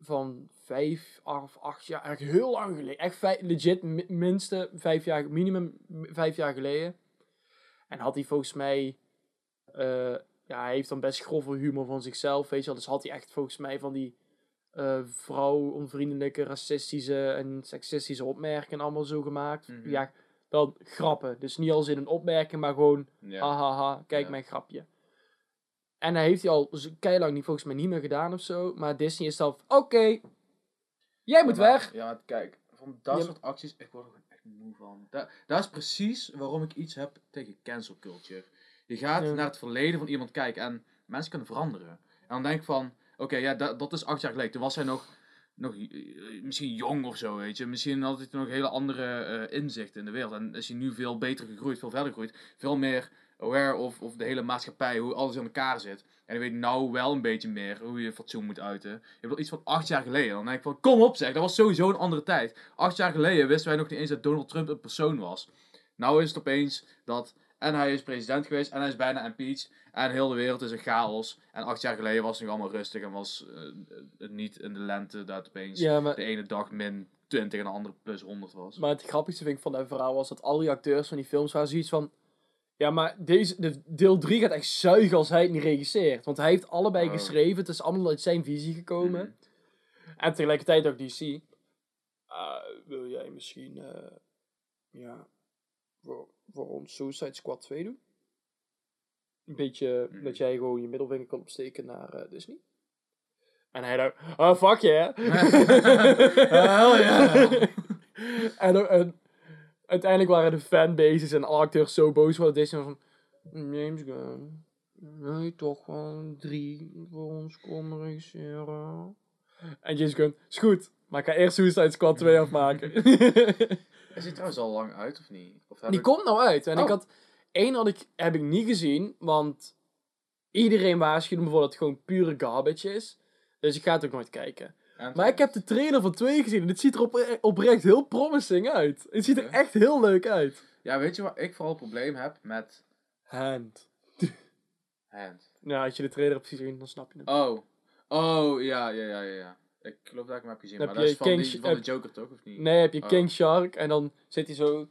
van 5 of 8 jaar, eigenlijk heel lang geleden. Echt vijf, legit mi- minste 5 jaar, minimum 5 jaar geleden. En had hij volgens mij, eh, ja, hij heeft dan best grove humor van zichzelf, weet je wel. Dus had hij echt volgens mij van die eh vrouw onvriendelijke, racistische en seksistische opmerkingen allemaal zo gemaakt. Mhm. Ja, dan grappen. Dus niet als in een opmerking, maar gewoon Ja. Hahaha, kijk Ja. mijn grapje. En hij heeft hij al keilang niet, volgens mij niet meer gedaan of zo. Maar Disney is zelf, oké, jij moet Ja, maar- weg. Ja, kijk, van dat Ja, soort acties, ik word er gewoon echt moe van. Da dat is precies waarom ik iets heb tegen cancel culture. Je gaat Ja. naar het verleden van iemand kijken en mensen kunnen veranderen. En dan denk ik van, oké, ja, dat, dat is acht jaar geleden. Toen was hij nog, nog eh, misschien jong of zo, weet je. Misschien had hij toen nog hele andere eh, inzichten in de wereld. En is hij nu veel beter gegroeid, veel verder gegroeid. Veel meer aware of, of de hele maatschappij, hoe alles in elkaar zit. En hij weet nou wel een beetje meer hoe je fatsoen moet uiten. Je hebt al iets van acht jaar geleden. Dan denk ik van, kom op zeg, dat was sowieso een andere tijd. Acht jaar geleden wisten wij nog niet eens dat Donald Trump een persoon was. Nou is het opeens dat, en hij is president geweest, en hij is bijna impeached. En heel de wereld is een chaos. En acht jaar geleden was het nog allemaal rustig en was eh, het niet in de lente dat opeens Ja, maar, de ene dag min 20 en de andere plus 100 was. maar het grappigste vind ik van dat verhaal was dat al die acteurs van die films waren zoiets van... Ja, maar deze, de, deel 3 gaat echt zuigen als hij het niet regisseert. Want hij heeft allebei Oh. geschreven, het is allemaal uit zijn visie gekomen. Mhm. En tegelijkertijd ook DC. Uh, wil jij misschien, eh, ja, voor, voor ons Suicide Squad 2 doen? Een beetje Mhm. dat jij gewoon je middelvinger kan opsteken naar eh, Disney. En hij dacht, oh fuck yeah. [laughs] Hell yeah. [laughs] en, ook- en uiteindelijk waren de fanbases en alle acteurs zo boos voor Disney. Van, James Gunn, wil je toch wel drie voor ons komen regisseren? En James Gunn, is goed, maar ik ga eerst Suicide Squad 2 [laughs] afmaken. Is [laughs] hij trouwens al lang uit of niet? Of Die ik- komt nou uit. En ik Oh. had, één had ik, heb ik niet gezien, want iedereen waarschuwde me voor dat het gewoon pure garbage is. Dus ik ga het ook nooit kijken. Maar ik heb de trailer van 2 gezien en het ziet er opre- oprecht heel promising uit. Het ziet er echt heel leuk uit. Ja, weet je wat ik vooral een probleem heb met Hand. Hand? Nou, als je de trailer hebt gezien, dan snap je het. Oh. Oh, ja, ja, ja, ja, ja. Ik geloof dat ik hem heb gezien, Heb maar dat is je van, King die, van heb- de Joker toch, of niet? Nee, heb je Oh. King Shark en dan zit hij zo.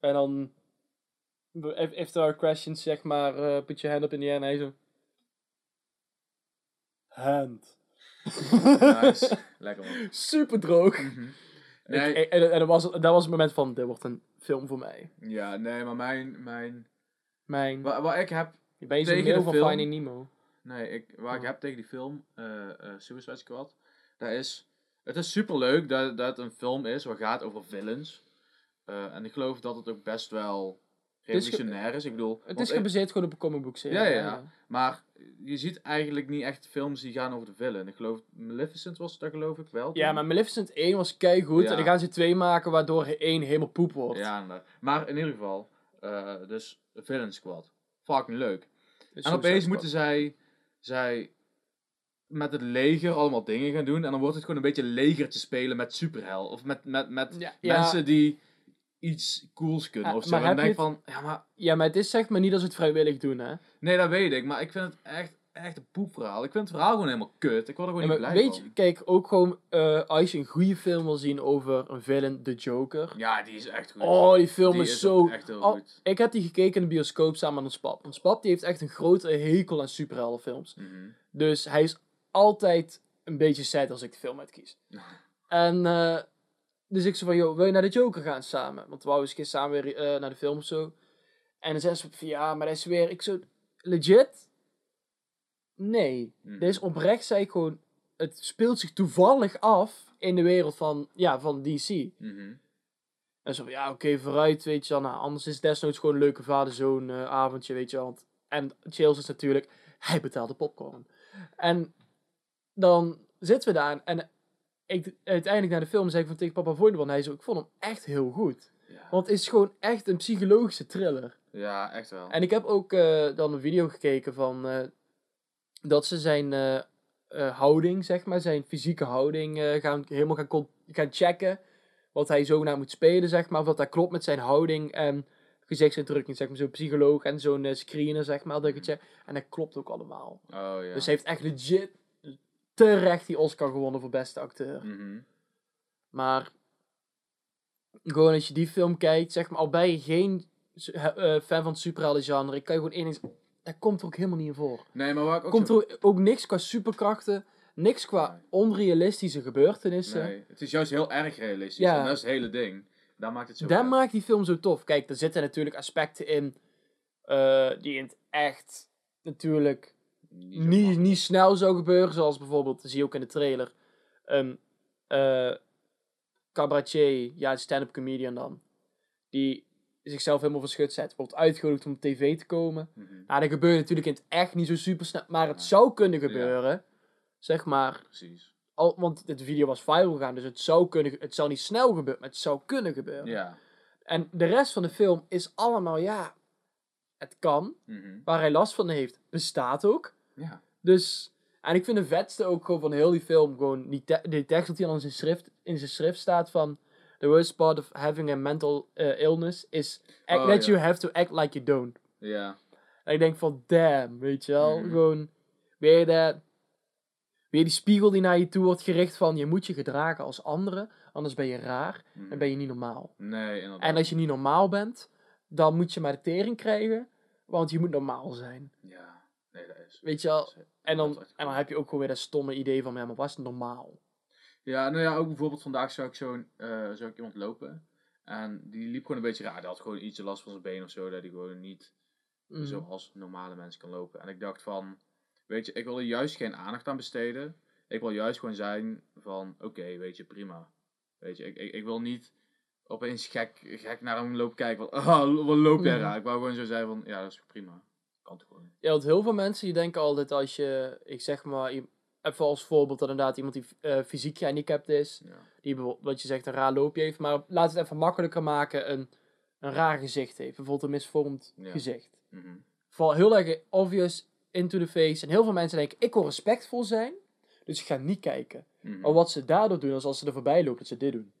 En dan. if- If there are questions, zeg maar, eh, put your hand up in the air en hij zo. Hand. Nice. [laughs] Lekker man. Super droog. Mhm. Nee, ik- en, en dat, was, dat was het moment van, dit wordt een film voor mij. ja, nee, maar mijn, mijn, Mijn, wat, wat ik heb, je bent zo'n tegen mail de van film- Finding Nemo. nee, ik, waar ik Oh. heb tegen die film, eh eh Suicide Squad, dat is, het is super leuk dat, dat het een film is wat gaat over villains. Eh, en ik geloof dat het ook best wel revolutionair is. Ik bedoel, Het is ik- gebaseerd gewoon op een comic book serie. Ja, ja, ja. Maar je ziet eigenlijk niet echt films die gaan over de villain. Ik geloof, Maleficent was dat geloof ik wel. Ja, toen. maar Maleficent 1 was keigoed. Ja. En dan gaan ze 2 maken waardoor 1 helemaal poep wordt. Ja, maar in ieder geval, eh, dus Villain Squad. Fucking leuk. Dus en opeens moeten zij, zij met het leger allemaal dingen gaan doen. En dan wordt het gewoon een beetje legertje spelen met superheld. Of met, met, met Ja, ja. mensen die iets cools kunnen of zo. maar En denk van, ja maar, Ja, maar het is zeg maar niet als ze het vrijwillig doen, hè. nee dat weet ik. Maar ik vind het echt, echt een poepverhaal. Ik vind het verhaal gewoon helemaal kut. Ik word er gewoon Ja, niet blij weet van. je, kijk, ook gewoon eh, als je een goede film wil zien over een villain, The Joker. Ja, die is echt goed. Oh, die film Die is, is zo... echt heel Oh, goed. ik heb die gekeken in de bioscoop samen met ons pap. Ons pap die heeft echt een grote hekel aan superheldenfilms. Mhm. Dus hij is altijd een beetje sad als ik de film uitkies. [laughs] En eh, dus ik zei van, joh, wil je naar de Joker gaan samen? Want we wouden eens een keer samen weer eh, naar de film of zo. En dan zei ze van, ja, maar dat is weer... Ik zo, legit? Nee. Dit is oprecht, zei ik gewoon... Het speelt zich toevallig af in de wereld van, ja, van DC. Mhm. En zo van, ja, oké, vooruit, weet je wel. Nou, anders is het desnoods gewoon een leuke vader-zoon eh, avondje, weet je wel. Want, en chills is natuurlijk, hij betaalt de popcorn. En dan zitten we daar en ik, uiteindelijk naar de film zei ik van tegen papa? En hij zo, ik vond hem echt heel goed. Ja. Want het is gewoon echt een psychologische thriller. ja, echt wel. En ik heb ook eh, dan een video gekeken van eh, dat ze zijn eh, houding, zeg maar, zijn fysieke houding gaan, helemaal gaan, gaan checken. Wat hij zogenaamd moet spelen, zeg maar. Of dat dat klopt met zijn houding en gezichtsuitdrukking, zeg maar. Zo'n psycholoog en zo'n screener, zeg maar. Dat gecheckt. En dat klopt ook allemaal. Oh ja. Dus hij heeft echt legit terecht die Oscar gewonnen voor beste acteur. Mhm. Maar gewoon als je die film kijkt, zeg maar, al ben je geen eh, fan van het superhelden genre, ik kan je gewoon zeggen, dat komt er ook helemaal niet in voor. Nee, maar waar ik ook Komt zo... er ook niks qua superkrachten, niks qua Nee. onrealistische gebeurtenissen. Nee, het is juist heel erg realistisch. Ja. En dat is het hele ding. Daar maakt het zo Dat maakt die film zo tof. Kijk, er zitten natuurlijk aspecten in eh, die in het echt natuurlijk Niet niet, snel zou gebeuren. Zoals bijvoorbeeld, zie je ook in de trailer, een eh cabaretier, ja, stand-up comedian dan, die zichzelf helemaal verschut zet, wordt uitgenodigd om op tv te komen. Mhm. Nou, dat gebeurt natuurlijk in het echt niet zo super snel, maar het zou kunnen gebeuren. Zeg maar, Precies. al, want de video was viral gegaan, dus het zou, kunnen, het zou niet snel gebeuren, maar het zou kunnen gebeuren. Ja. En de rest van de film is allemaal, ja, het kan. Mhm. Waar hij last van heeft, bestaat ook. Ja. Dus, en ik vind de vetste ook gewoon van heel die film, gewoon die, te- die tekst dat hij dan in zijn schrift, in zijn schrift staat van... The worst part of having a mental eh, illness is act Oh, that you have to act like you don't. Ja. En ik denk van, damn, weet je wel. Mhm. Gewoon, weer dat... Weer die spiegel die naar je toe wordt gericht van... Je moet je gedragen als anderen, anders ben je raar en ben je niet normaal. Nee, inderdaad. En als je niet normaal bent, dan moet je maar de tering krijgen, want je moet normaal zijn. Ja. Nee, dat is... Weet je wel? En dan, en dan heb je ook gewoon weer dat stomme idee van, ja, maar wat is normaal? Ja, nou ja, ook bijvoorbeeld vandaag zag ik zo'n, eh zag ik iemand lopen. En die liep gewoon een beetje raar. Die had gewoon ietsje last van zijn been of zo. Dat hij gewoon niet Mhm. zoals normale mensen kan lopen. En ik dacht van, weet je, ik wil er juist geen aandacht aan besteden. Ik wil juist gewoon zijn van, oké, weet je, prima. Weet je, ik, ik, ik wil niet opeens gek, gek naar hem lopen kijken van, ah, [laughs] wat loop jij Mhm. raar? Ik wou gewoon zo zijn van, ja, dat is prima. Ja, want heel veel mensen die denken altijd als je, ik zeg maar, even als voorbeeld dat inderdaad iemand die eh, fysiek gehandicapt is, Ja. die bijvoorbeeld, wat je zegt, een raar loopje heeft, maar laat het even makkelijker maken, een, een raar gezicht heeft. Bijvoorbeeld een misvormd Ja. gezicht. Mhm. Vooral heel erg obvious, into the face. En heel veel mensen denken, ik wil respectvol zijn, dus ik ga niet kijken. Mhm. Maar wat ze daardoor doen, is als ze er voorbij lopen, dat ze dit doen.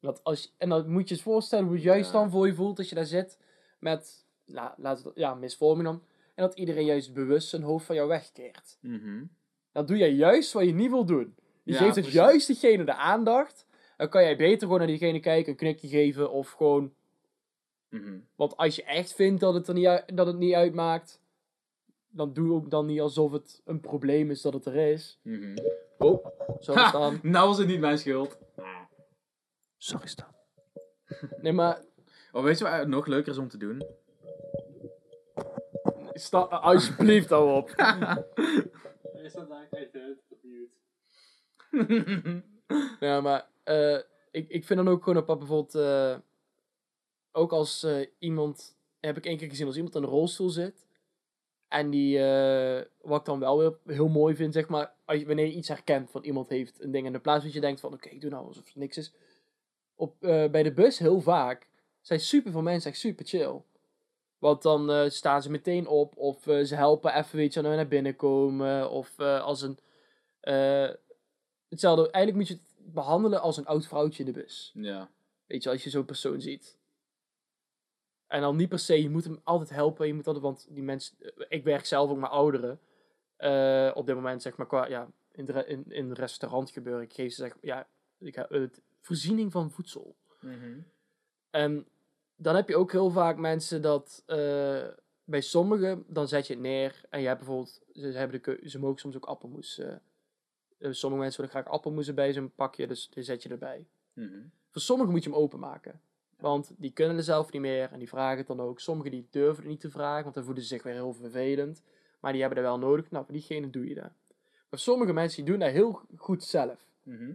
Dat als, en dan moet je je voorstellen hoe het juist Ja. dan voor je voelt als je daar zit met, nou, laat het, ja, misvorming dan. En dat iedereen juist bewust zijn hoofd van jou wegkeert. Mhm. Dan doe jij juist wat je niet wil doen. Je Ja, geeft het precies. juist diegene de aandacht. Dan kan jij beter gewoon naar diegene kijken, een knikje geven of gewoon... Mhm. Want als je echt vindt dat het er niet, dat het niet uitmaakt, dan doe ook dan niet alsof het een probleem is dat het er is. Mhm. Oh, Ha, staan. nou was het niet mijn schuld. Sorry, staan. Nee, maar Oh, weet je wat nog leuker is om te doen? Sta, alsjeblieft hou op. [laughs] Is dat? [laughs] Ja, maar eh, ik, ik vind dan ook gewoon dat bijvoorbeeld, eh, ook als eh, iemand, heb ik één keer gezien, als iemand in een rolstoel zit, en die, wat ik dan wel weer heel mooi vind, zeg maar, als je, wanneer je iets herkent van iemand heeft een ding, in plaats dat je denkt van, oké, ik doe nou alsof het niks is, op, bij de bus heel vaak zijn super veel mensen echt super chill. Want dan eh, staan ze meteen op, of eh, ze helpen even, weet je, naar binnen komen, of eh, als een... hetzelfde, eigenlijk moet je het behandelen als een oud vrouwtje in de bus. Ja. Weet je, als je zo'n persoon ziet. En dan niet per se, je moet hem altijd helpen. Je moet altijd, want die mensen, ik werk zelf ook met ouderen. op dit moment, zeg maar, qua, ja, in, de, in, in restaurant gebeuren. Ik geef ze, zeg ja, ik heb het voorziening van voedsel. Mhm. En dan heb je ook heel vaak mensen dat eh, bij sommigen, dan zet je het neer en je hebt bijvoorbeeld, ze, hebben de ze mogen soms ook appelmoes. eh, eh, sommige mensen willen graag appelmoes bij zo'n pakje, dus die zet je erbij. Mhm. Voor sommigen moet je hem openmaken. Want die kunnen er zelf niet meer en die vragen het dan ook. Sommigen die durven het niet te vragen, want dan voelen ze zich weer heel vervelend. Maar die hebben er wel nodig. Nou, voor diegene doe je dat. Maar sommige mensen die doen dat heel goed zelf. Mhm.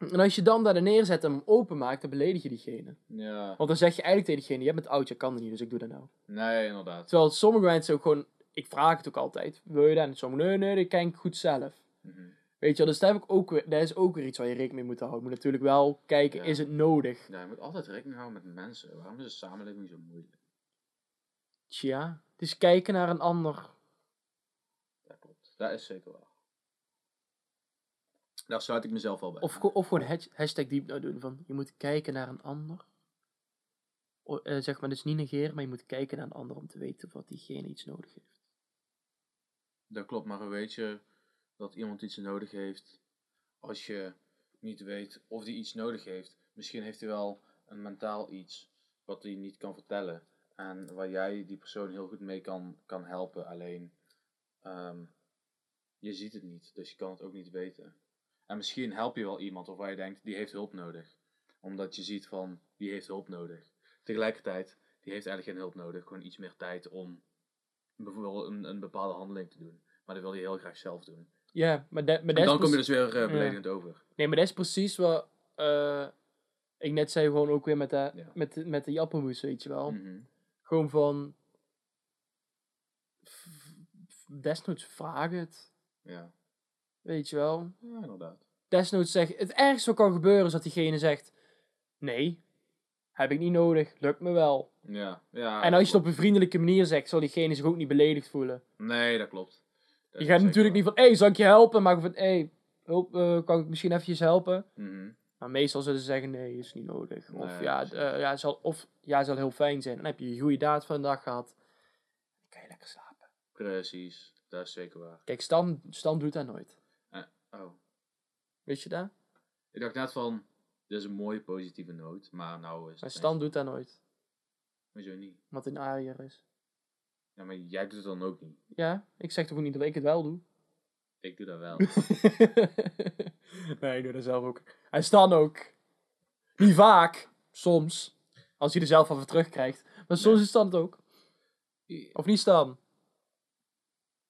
En als je dan daar neerzet en hem openmaakt, dan beledig je diegene. Ja. Want dan zeg je eigenlijk tegen diegene, jij bent oud, je kan het niet, dus ik doe dat nou. Nee, inderdaad. Terwijl sommige mensen ook gewoon, ik vraag het ook altijd, wil je dat? En sommigen, nee, nee, dat kan ik goed zelf. Mhm. Weet je wel, dus daar, heb ik ook weer, daar is ook weer iets waar je rekening mee moet houden. Je moet natuurlijk wel kijken, Ja. is het nodig? Ja, je moet altijd rekening houden met mensen. Waarom is de samenleving zo moeilijk? Tja, dus kijken naar een ander. Dat klopt. Dat is zeker waar. Daar sluit ik mezelf al bij. Of, of gewoon hash- hashtag diep nou doen van, je moet kijken naar een ander. O, eh, zeg maar, dus niet negeren, maar je moet kijken naar een ander om te weten of wat diegene iets nodig heeft. Dat klopt, maar weet je dat iemand iets nodig heeft als je niet weet of die iets nodig heeft? Misschien heeft hij wel een mentaal iets wat hij niet kan vertellen. En waar jij die persoon heel goed mee kan, kan helpen. Alleen, ehm, je ziet het niet, dus je kan het ook niet weten. En misschien help je wel iemand of waar je denkt, die heeft hulp nodig. Omdat je ziet van, die heeft hulp nodig. Tegelijkertijd, die heeft eigenlijk geen hulp nodig. Gewoon iets meer tijd om bijvoorbeeld een, een bepaalde handeling te doen. Maar dat wil je heel graag zelf doen. Ja, maar, dat maar dan kom je dus weer eh, beledigend over. Nee, maar dat is precies wat eh, ik net zei, gewoon ook weer met, de, Ja. met, de- met de appelmoes, weet je wel. Mhm. Gewoon van, desnoods vraag het, Ja. Weet je wel. ja, inderdaad. Desnoods zeg, het ergste wat kan gebeuren is dat diegene zegt, nee, heb ik niet nodig, lukt me wel. Ja, ja. en als je het op een vriendelijke manier zegt, zal diegene zich ook niet beledigd voelen. Nee, dat klopt. Dat Je gaat natuurlijk niet van, hé, hey, zal ik je helpen? Maar van, hé, hey, hulp, eh, kan ik misschien eventjes helpen? Mhm. Maar meestal zullen ze zeggen, nee, is niet nodig. Of, Nee, ja, eh, ja, zal, of ja, zal heel fijn zijn. Dan heb je je goede daad van de dag gehad. Dan kan je lekker slapen. Precies, dat is zeker waar. Kijk, Stan, Stan doet dat nooit. Oh, Weet je dat? ik dacht net van, dit is een mooie positieve noot, maar nou is Maar Stan doet dat nooit. Hoezo niet? Wat een aaier is. Ja, maar jij doet het dan ook niet. Ja, ik zeg toch ook niet dat ik het wel doe? Ik doe dat wel. [laughs] nee, ik doe dat zelf ook. En Stan ook. Niet vaak. Soms. Als hij er zelf van terugkrijgt. Maar soms Nee. is Stan het ook. Of niet Stan?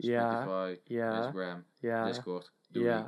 Spotify, yeah, yeah, Instagram, yeah, Discord. yeah,